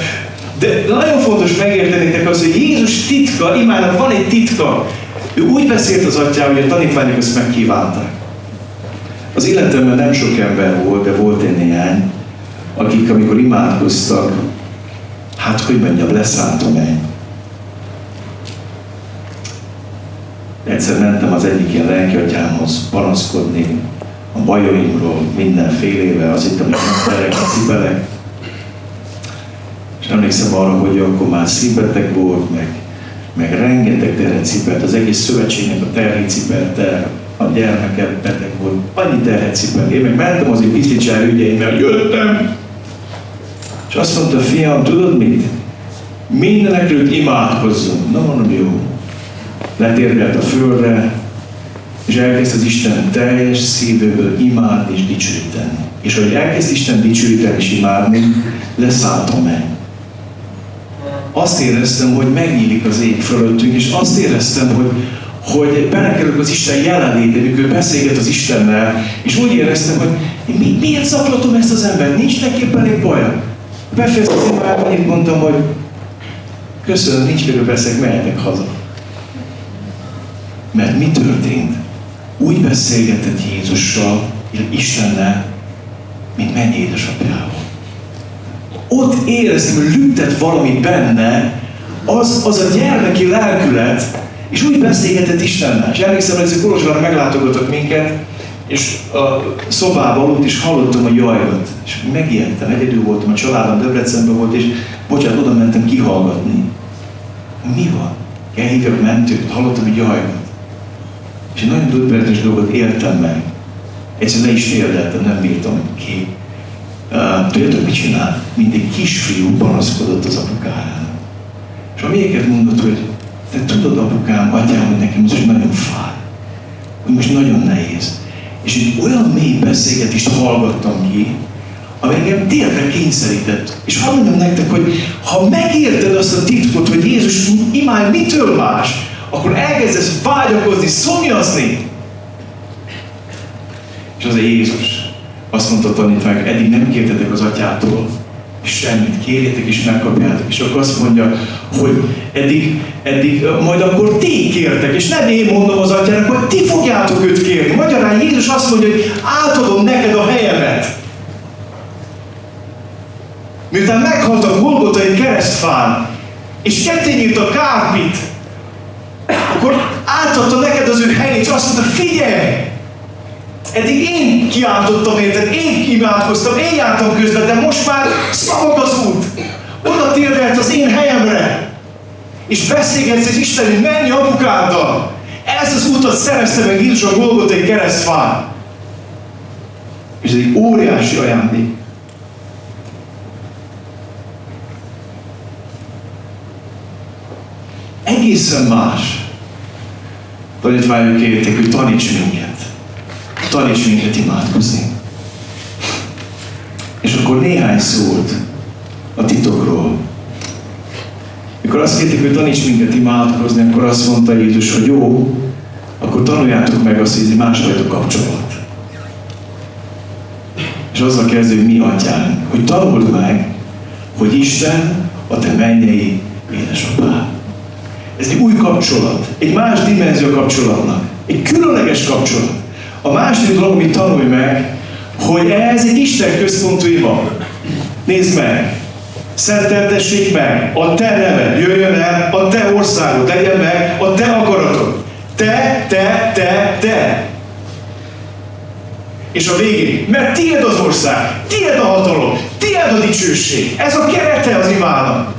de nagyon fontos megértenétek az, hogy Jézus titka, imának van egy titka. Ő úgy beszélt az atyával, hogy a tanítványok ezt megkívánták. Az életemben nem sok ember volt, de volt egy néhány, akik amikor imádkoztak, hát hogy mondjam, leszálltam el. Egyszer mentem az egyik ilyen lelkiatyámhoz panaszkodni a bajaimról mindenfélevel, az itt, amit terek, cipelek. És emlékszem arra, hogy akkor már szívbetek volt, meg, meg rengeteg terhet cipelt, az egész szövetségnek a terhet cipelte, a gyermeket beteg volt, annyi terhet cipelt. Én meg mentem az egy piszlicsár ügyeimmel, jöttem, és azt mondta, fiam, tudod mit? Mindenekről imádkozzunk. Na mondom, jó. Letérgelt a földre, és elkezd az Isten teljes szívéből imádni és dicsőíteni. És ahogy elkezd Isten dicsőíteni és imádni, leszálltam meg. Azt éreztem, hogy megnyílik az ég fölöttünk, és azt éreztem, hogy, hogy belekerülök az Isten jelenléte, mikor beszélget az Istennel, és úgy éreztem, hogy mi, miért zaklatom ezt az embert, nincs neki elég baja. Befejeztem az imádban, mondtam, hogy köszönöm, nincs miről beszélek, mehetek haza. Mert mi történt? Úgy beszélgetett Jézussal, Istennel, mint mennyi édesapjával. Ott éreztem, hogy lüttet valami benne, az, az a gyermeki lelkület, és úgy beszélgetett Istennel. És emlékszem, hogy ezek Kolozsvárra meglátogatott minket, és a szobában aludt, és hallottam a jajat. És megijedtem, egyedül voltam, a családom Debrecenben volt, és bocsánat, oda mentem kihallgatni. Mi van? Elhívjak mentőt, hallottam egy jajat. És egy nagyon döbbenetes dolgot éltem meg. Egyszerűen le is térdeltem, nem bírtam ki. Tudjátok, mit csinál? Mint egy kisfiú panaszkodott az apukájának. És a végeket mondott, hogy te tudod, apukám, atyám, hogy nekem most nagyon fáj. Hogy most nagyon nehéz. És egy olyan mély beszélgetést hallgattam ki, ami engem tényleg kényszerített. És hadd mondjam nektek, hogy ha megérted azt a titkot, hogy Jézus imád mitől más, akkor elkezdesz vágyakozni, szomjazni. És az a Jézus azt mondta a eddig nem kértetek az atyától, semmit, kérjetek és megkapjátok. És akkor azt mondja, hogy eddig, eddig majd akkor ti kértek, és nem én mondom az atyának, hogy ti fogjátok őt kérni. Magyarán Jézus azt mondja, hogy átadom neked a helyemet. Miután meghalt a Golgotai keresztfán, és ketté a kárpit, akkor átadta neked az ő helyét, és azt mondta, figyelj! Eddig én kiáltottam érted, én imádkoztam, én jártam közben, de most már szabad az út. Oda térdelt az én helyemre. És beszélgetsz az Isten, hogy menj apukáddal. Ezt az utat szerezte meg Jézus a Golgotai keresztfán. És ez egy óriási ajándék. Egészen más. Tanítványok kérték, hogy taníts minket taníts minket imádkozni. És akkor néhány szót a titokról. Mikor azt kérték, hogy taníts minket imádkozni, akkor azt mondta Jézus, hogy jó, akkor tanuljátok meg azt, hogy ez egy másfajta kapcsolat. És azzal kezdő, hogy mi atyánk, hogy tanuld meg, hogy Isten a te mennyei édesapád. Ez egy új kapcsolat, egy más dimenzió kapcsolatnak, egy különleges kapcsolat. A második dolog, amit tanulj meg, hogy ez egy Isten központú ima. Nézd meg! Szenteltessék meg a te neved, jöjjön el a te országod, legyen meg a te akaratod. Te, te, te, te. És a végén, mert tiéd az ország, tiéd a hatalom, tiéd a dicsőség. Ez a kerete az imának.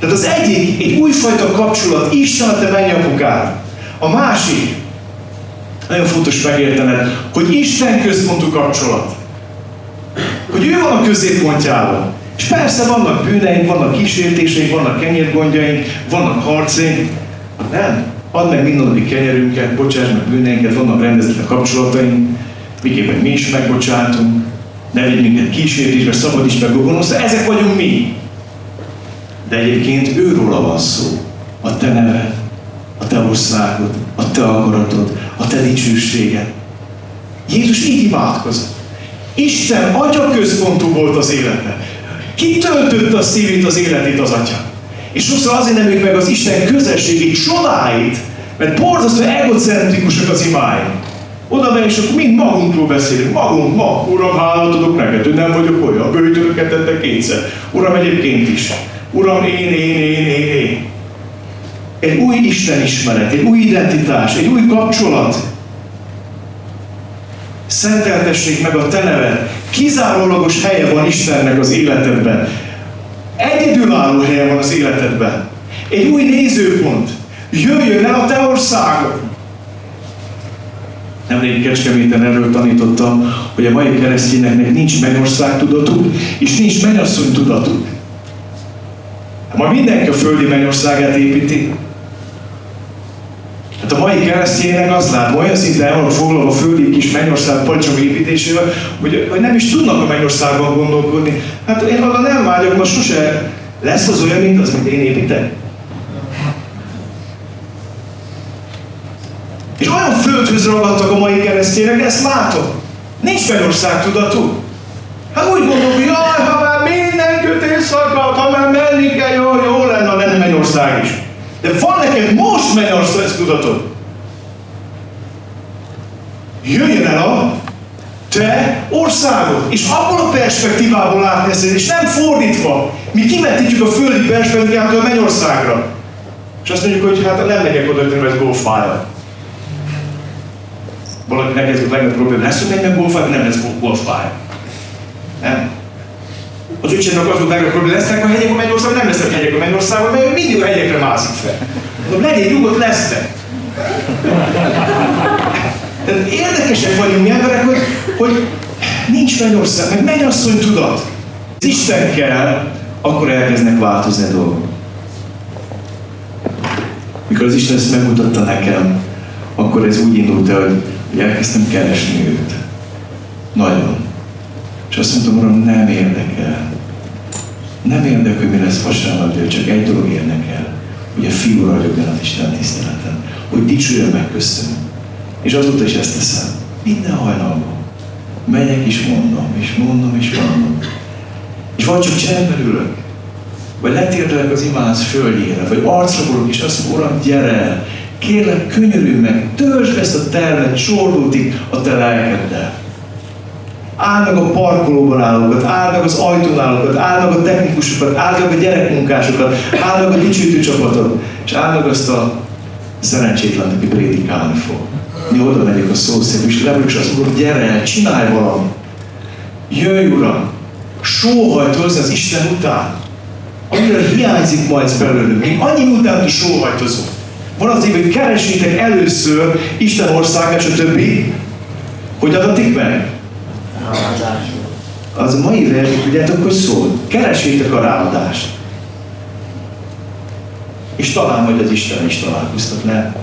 Tehát az egyik egy újfajta kapcsolat, Isten a te mennyapukád. A másik, nagyon fontos megértened, hogy Isten központú kapcsolat. Hogy ő van a középpontjában. És persze vannak bűneink, vannak kísértéseink, vannak kenyérgondjaink, vannak harcaink. Nem. Add meg mindennapi kenyerünket, bocsáss meg bűneinket, vannak rendezetlen kapcsolataink, miképpen mi is megbocsátunk, ne vigy minket kísértésbe, szabadíts meg a gonosz, ezek vagyunk mi. De egyébként őróla van szó. A te neved, a te országod, a te akaratod, a te dicsőséged. Jézus így imádkozott. Isten atya központú volt az élete. Ki töltötte a szívét, az életét az atya. És sokszor azért nem meg az Isten közösségi csodáit, mert borzasztó egocentrikusak az imáim. Oda megy, és akkor mind magunkról beszélünk. Magunk, ma, Uram, hálát adok neked, hogy nem vagyok olyan, bőjtöröket tettek kétszer. Uram, egyébként is. Uram, én, én, én, én, én egy új Isten ismeret, egy új identitás, egy új kapcsolat. Szenteltessék meg a te neved. Kizárólagos helye van Istennek az életedben. Egyedülálló helye van az életedben. Egy új nézőpont. Jöjjön el a te országod. Nemrég Kecskeméten erről tanítottam, hogy a mai keresztényeknek nincs mennyország tudatuk, és nincs mennyasszony tudatuk. Ma mindenki a földi mennyországát építi, Hát a mai keresztények azt látom, olyan szinten el vannak foglalva a földi kis mennyország pacsog építésével, hogy, hogy nem is tudnak a mennyországban gondolkodni. Hát én oda nem vágyok, most sose lesz az olyan, mint az, amit én építek. És olyan földhöz ragadtak a mai keresztények, ezt látom. Nincs mennyország tudatú. Hát úgy gondolom, hogy jaj, ha már minden kötél szakad, ha már menni kell, jó, jó lenne, ha lenne mennyország is. De van neked most mennyország tudatod. Jöjjön el a te országod. És abból a perspektívából látni ezt, és nem fordítva. Mi kivetítjük a földi perspektívától a mennyországra. És azt mondjuk, hogy hát nem megyek oda, hogy ez golfpálya. Valakinek ez a legnagyobb probléma. Lesz, hogy menjen golfpálya, nem lesz golfpálya. Nem. Az öcsémnek az volt legnagyobb probléma, lesznek a hegyek a Mennyországban, nem lesznek hegyek a Mennyországban, mert ő mindig a hegyekre mászik fel. Mondom, legyél nyugodt, lesznek. Tehát érdekesek vagyunk mi emberek, hogy, hogy nincs mennyország, meg mennyasszony tudat. Az Isten kell, akkor elkezdnek változni a dolgok. Mikor az Isten ezt megmutatta nekem, akkor ez úgy indult el, hogy, hogy elkezdtem keresni őt. Nagyon. És azt mondtam, Uram, nem érdekel. Nem érdekel, hogy mi lesz vasárnap, csak egy dolog érdekel, hogy a fiú ragyogjon az Isten tiszteleten, hogy dicsőjön meg köztünk. És azóta is ezt teszem. Minden hajnalban. Megyek és mondom, és mondom, és mondom. És vagy csak csendben ülök, vagy letérdelek az imáz földjére, vagy arcra borok, és azt mondom, Uram, gyere kérlek, könyörülj meg, törzsd ezt a tervet csordultig a te lelkeddel. Meg a parkolóban állókat, meg az ajtón állókat, meg a technikusokat, meg a gyerekmunkásokat, meg a dicsőítő csapatot, és meg azt a szerencsétlen, aki prédikálni fog. Mi oda megyek a szószép, és leülök, és azt mondom, gyere csinálj valamit. Jöjj, Uram, sóhajt hozni az Isten után. Amire hiányzik ma ez belőlünk. Még annyi után, hogy sóhajtozunk. Van az hogy keresétek először Isten országát, és a többi. Hogy adatik meg? Az a mai vers, tudjátok, hogy szól. Keresétek a ráadást. És talán majd az Isten is találkoztat le.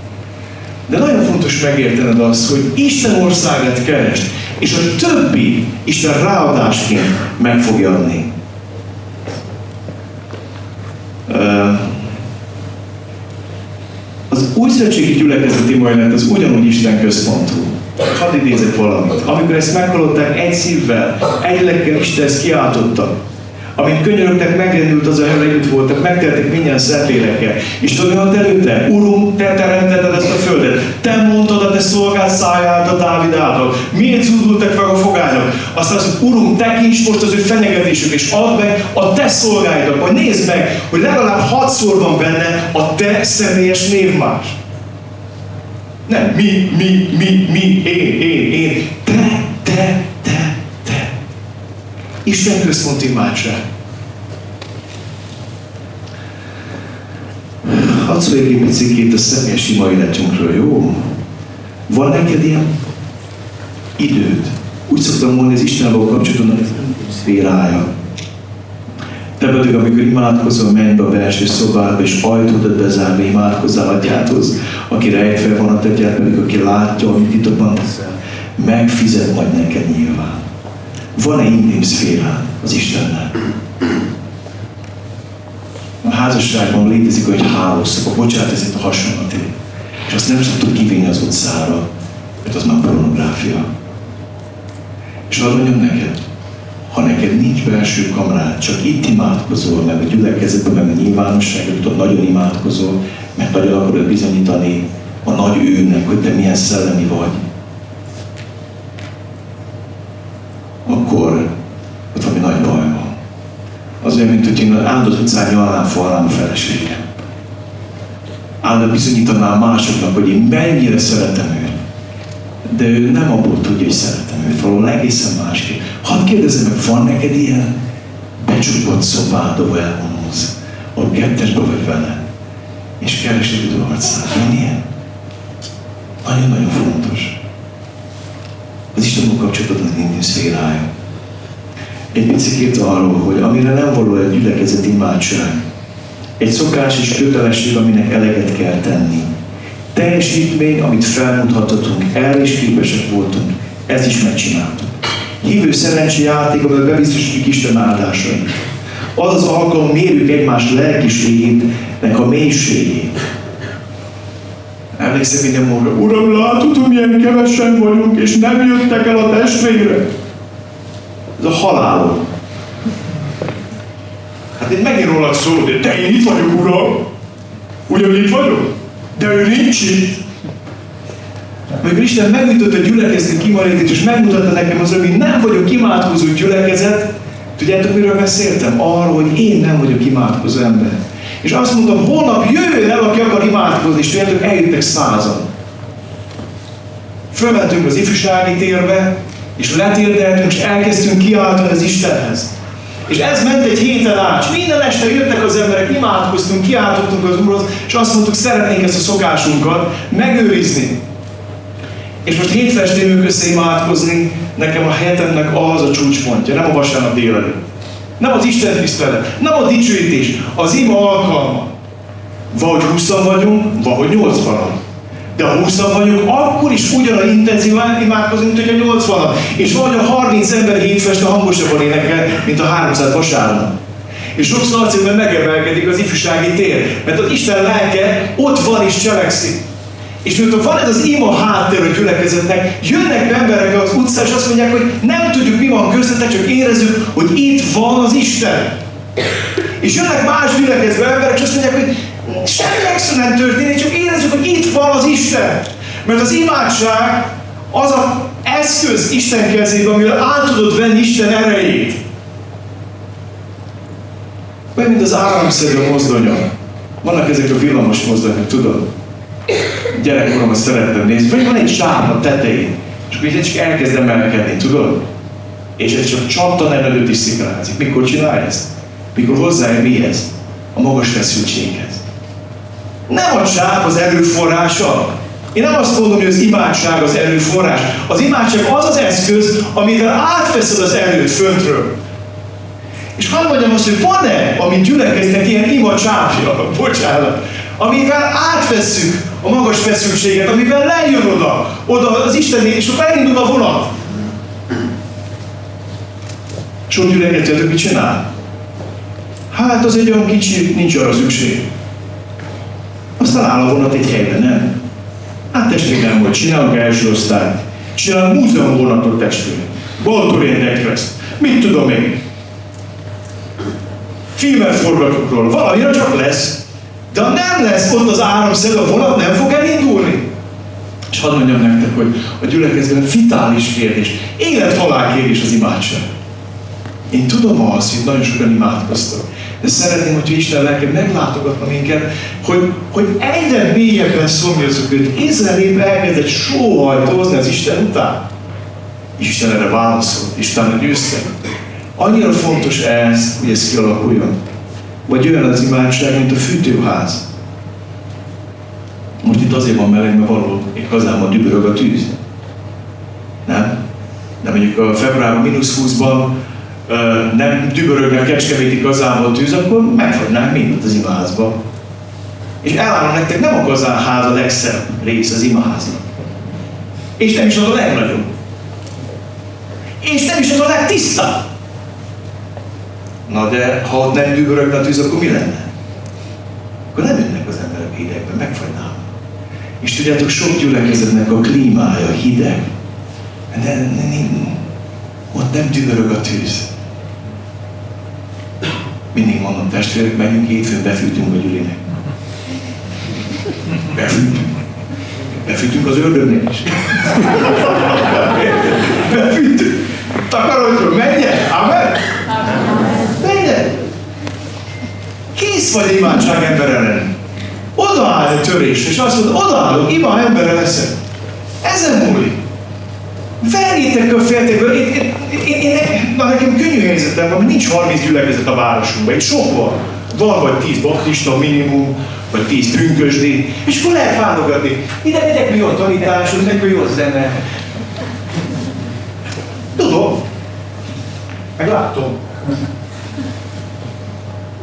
De nagyon fontos megértened azt, hogy Isten országát kerest, és a többi Isten ráadásként meg fogja adni. Az új szövetségi gyülekezeti majlát az ugyanúgy Isten központú. Hadd idézek valamit. Amikor ezt meghallották egy szívvel, egy lelkkel Isten ezt kiáltottak. Amint könyörögtek, megrendült az a hely, együtt voltak, megteltek minden szentlélekkel. És tudod, előtte? Urum, te teremtetted ezt a földet. Te mondtad a te szolgált száját a Dávid által. Miért zúdultak meg a fogányok? Aztán az, Urum, tekints most az ő fenyegetésük, és add meg a te szolgáidnak. Vagy nézd meg, hogy legalább hatszor van benne a te személyes névmás. Nem, mi, mi, mi, mi, én, én, én. Te, te, te, te. Isten központi imádság. Hadd szóljak egy picit a személyes ima életünkről, jó? Van neked ilyen időd? Úgy szoktam mondani, az Istennel kapcsolatban, hogy szférája. Te pedig, amikor imádkozol, menj be a belső szobába, és ajtódat bezárva imádkozzál atyádhoz, aki rejtve van a te pedig, aki látja, amit titokban teszel, megfizet majd neked nyilván. Van-e intim szférán az Istennel? A házasságban létezik egy hálószak, bocsánat, ez itt a hasonlat. És azt nem szoktuk kivinni az utcára, mert az már pornográfia. És azt mondjam neked, ha neked nincs belső kamrád, csak itt imádkozol, meg a gyülekezetben, meg a nyilvánosságban, tudom, nagyon imádkozol, mert nagyon akarod bizonyítani a nagy őnek, hogy te milyen szellemi vagy, akkor ott valami nagy baj van. Az olyan, mint hogy én áldott utcán nyalnám falnám a feleségem. Áldott bizonyítanám másoknak, hogy én mennyire szeretem őt. De ő nem abból tudja, hogy szeretem őt, valahol egészen másképp. Hadd kérdezem meg, van neked ilyen becsukott szobád, ahol elvonulsz, ahol kettesbe vagy vele, és arcát. Van ilyen? Nagyon-nagyon fontos. Az Istennel kapcsolatban az intim szférája. Egy picit arról, hogy amire nem való egy gyülekezet imádság, egy szokás és kötelesség, aminek eleget kell tenni. Teljesítmény, amit felmutathatunk, el is képesek voltunk, ezt is megcsináltuk. Hívő szerencséjáték, amivel bebiztosítjuk Isten áldásait. Az az alkalom, mérjük egymás lelkiségének a mélységét. Emlékszem minden módra, Uram, látod, hogy milyen kevesen vagyunk, és nem jöttek el a testvére. Ez a halálom. Hát én megint rólad szól, de te én itt vagyok, Uram. Ugyan itt vagyok? De ő nincs itt. Amikor Isten megütött a gyülekezet kimaradít, és megmutatta nekem az, hogy nem vagyok imádkozó gyülekezet, tudjátok, miről beszéltem? Arról, hogy én nem vagyok imádkozó ember. És azt mondtam, holnap jöjjön el, aki akar imádkozni, és tudjátok, eljöttek százan. Fölmentünk az ifjúsági térbe, és letérdeltünk, és elkezdtünk kiáltani az Istenhez. És ez ment egy héten át, és minden este jöttek az emberek, imádkoztunk, kiáltottunk az Úrhoz, és azt mondtuk, szeretnénk ezt a szokásunkat megőrizni. És most hétfőn estén össze imádkozni, nekem a hetemnek az a csúcspontja, nem a vasárnap délelőtt. Nem az Isten tisztelet, nem a dicsőítés, az ima alkalma. Vagy 20 vagyunk, vagy 80 De ha 20 vagyunk, akkor is ugyanaz intenzívan imádkozunk, mint hogy a 80 És vagy a 30 ember hétfeste hangosabban énekel, mint a 300 vasárnap. És sokszor azért megemelkedik az ifjúsági tér, mert az Isten lelke ott van és cselekszik. És miután van ez az ima háttér a gyülekezetnek, jönnek be emberek az utcán, és azt mondják, hogy nem tudjuk, mi van köztetek, csak érezzük, hogy itt van az Isten. És jönnek más gyülekező emberek, és azt mondják, hogy semmi extra nem történik, csak érezzük, hogy itt van az Isten. Mert az imádság az a eszköz Isten kezében, amivel át tudod venni Isten erejét. Olyan, mint az áramszerű mozdonya. Vannak ezek a villamos mozdonyok, tudod? Gyerekkoromban szerettem nézni, vagy van egy sáv a tetején, és akkor így csak elkezd emelkedni, tudod? És ez csak csattan előtt is szikrázik. Mikor csinálja ezt? Mikor hozzáér mihez? A magas feszültséghez. Nem a sáv az erőforrása. Én nem azt mondom, hogy az imádság az erőforrás. Az imádság az az eszköz, amivel átveszed az erőt föntről. És hadd mondjam azt, hogy van-e, amit gyülekeznek ilyen ima csápja, bocsánat, amivel átvesszük a magas feszültséget, amivel lejön oda, oda az Isten és akkor elindul a vonat. Sok gyülekezet, mit csinál? Hát az egy olyan kicsi, nincs arra szükség. Aztán áll a vonat egy helyben, nem? Hát testvérem, hogy csinálunk első osztályt. Csinálunk múzeum vonatot testvérem. Baltorén Express. Mit tudom én? Filmet forgatok róla. Valamire csak lesz. De ha nem lesz ott az áramszög, a vonat nem fog elindulni. És hadd mondjam nektek, hogy a gyülekezetben vitális kérdés, élet-halál kérdés az imádság. Én tudom azt, hogy nagyon sokan imádkoztak. De szeretném, hogy Isten lelke meglátogatna minket, hogy, hogy egyre mélyebben szomjazzuk őt. Izrael nép elkezdett sóhajtózni az Isten után. Isten erre válaszolt, Isten győzte. Annyira fontos ez, hogy ez kialakuljon. Vagy olyan az imádság, mint a fűtőház. Most itt azért van meleg, mert való igazából dübörög a tűz. Nem? De mondjuk a februárban mínusz 20-ban nem dübörögne a kecskeméti a tűz, akkor megfogynánk mindent az imaházba. És elárulom nektek, nem a kazánház a legszebb rész az imaháznak. És nem is az a legnagyobb. És nem is az a legtisztább. Na de ha ott nem dübörögne a tűz, akkor mi lenne? Akkor nem jönnek az emberek hidegbe, megfagynának. És tudjátok, sok gyülekezetnek a klímája hideg. De, de, ott nem dübörög a tűz. Mindig mondom, testvérek, megyünk hétfőn, befűtünk a gyülinek. Befűtünk. Befűtünk az ördögnek is. Befűtünk. Takarodjon, menjen! Amen! Kész vagy imádság ember ellen. Odaáll egy törés, és azt mondod, odaállok, ima emberre leszek. Ezen múlik. Verjétek a féltékből. Én, én, én, én, na nekem könnyű helyzetem van, nincs 30 gyülekezet a városunkban. Itt sok van. Van vagy 10 baptista minimum, vagy 10 trünkösdi, és akkor lehet válogatni. Ide megyek, jó a tanítás, ide jó a zene. Tudom. Meglátom.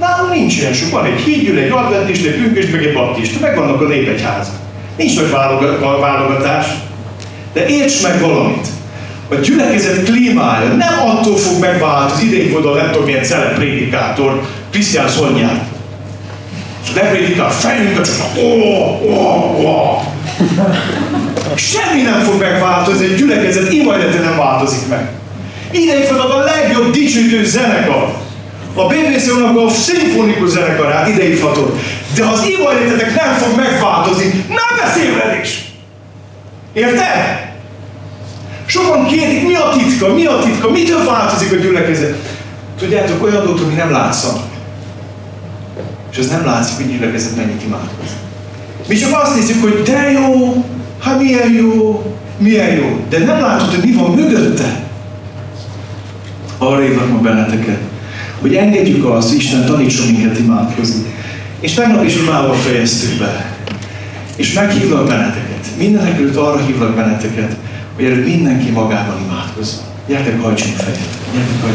Nálunk nincs ilyen sok. Van egy hídgyűl, egy adventista, egy pünkösd, meg egy baptista. Megvannak a népegyházak. Nincs nagy válogatás. De érts meg valamit. A gyülekezet klímája nem attól fog megváltozni, idején volt a nem tudom milyen celeb prédikátor, Krisztián Szonyát. Leprédikál, fejünkbe csak ó, ó, ó. Semmi nem fog megváltozni, egy gyülekezet imajlete nem változik meg. Idején van a legjobb dicsőítő zenekar. A BBC-nak a szimfonikus zenekarát ideívhatod. De az imajlétetek nem fog megváltozni. Nem beszélvedés! Érted? Sokan kérdik, mi a titka, mi a titka, mitől változik a gyülekezet? Tudjátok, olyan dolgot, ami nem látszanak. És az nem látszik, hogy gyülekezet mennyit imádkozik. Mi csak azt nézzük, hogy de jó, hát milyen jó, milyen jó, de nem látod, hogy mi van mögötte. Arra hívlak ma benneteket, hogy engedjük azt, Isten tanítson minket imádkozni. És tegnap is imával fejeztük be. És meghívlak benneteket. Mindenek arra hívlak benneteket, hogy előtt mindenki magában imádkozzon. Gyertek, hajtsunk fejet. Gyertek, hajtsunk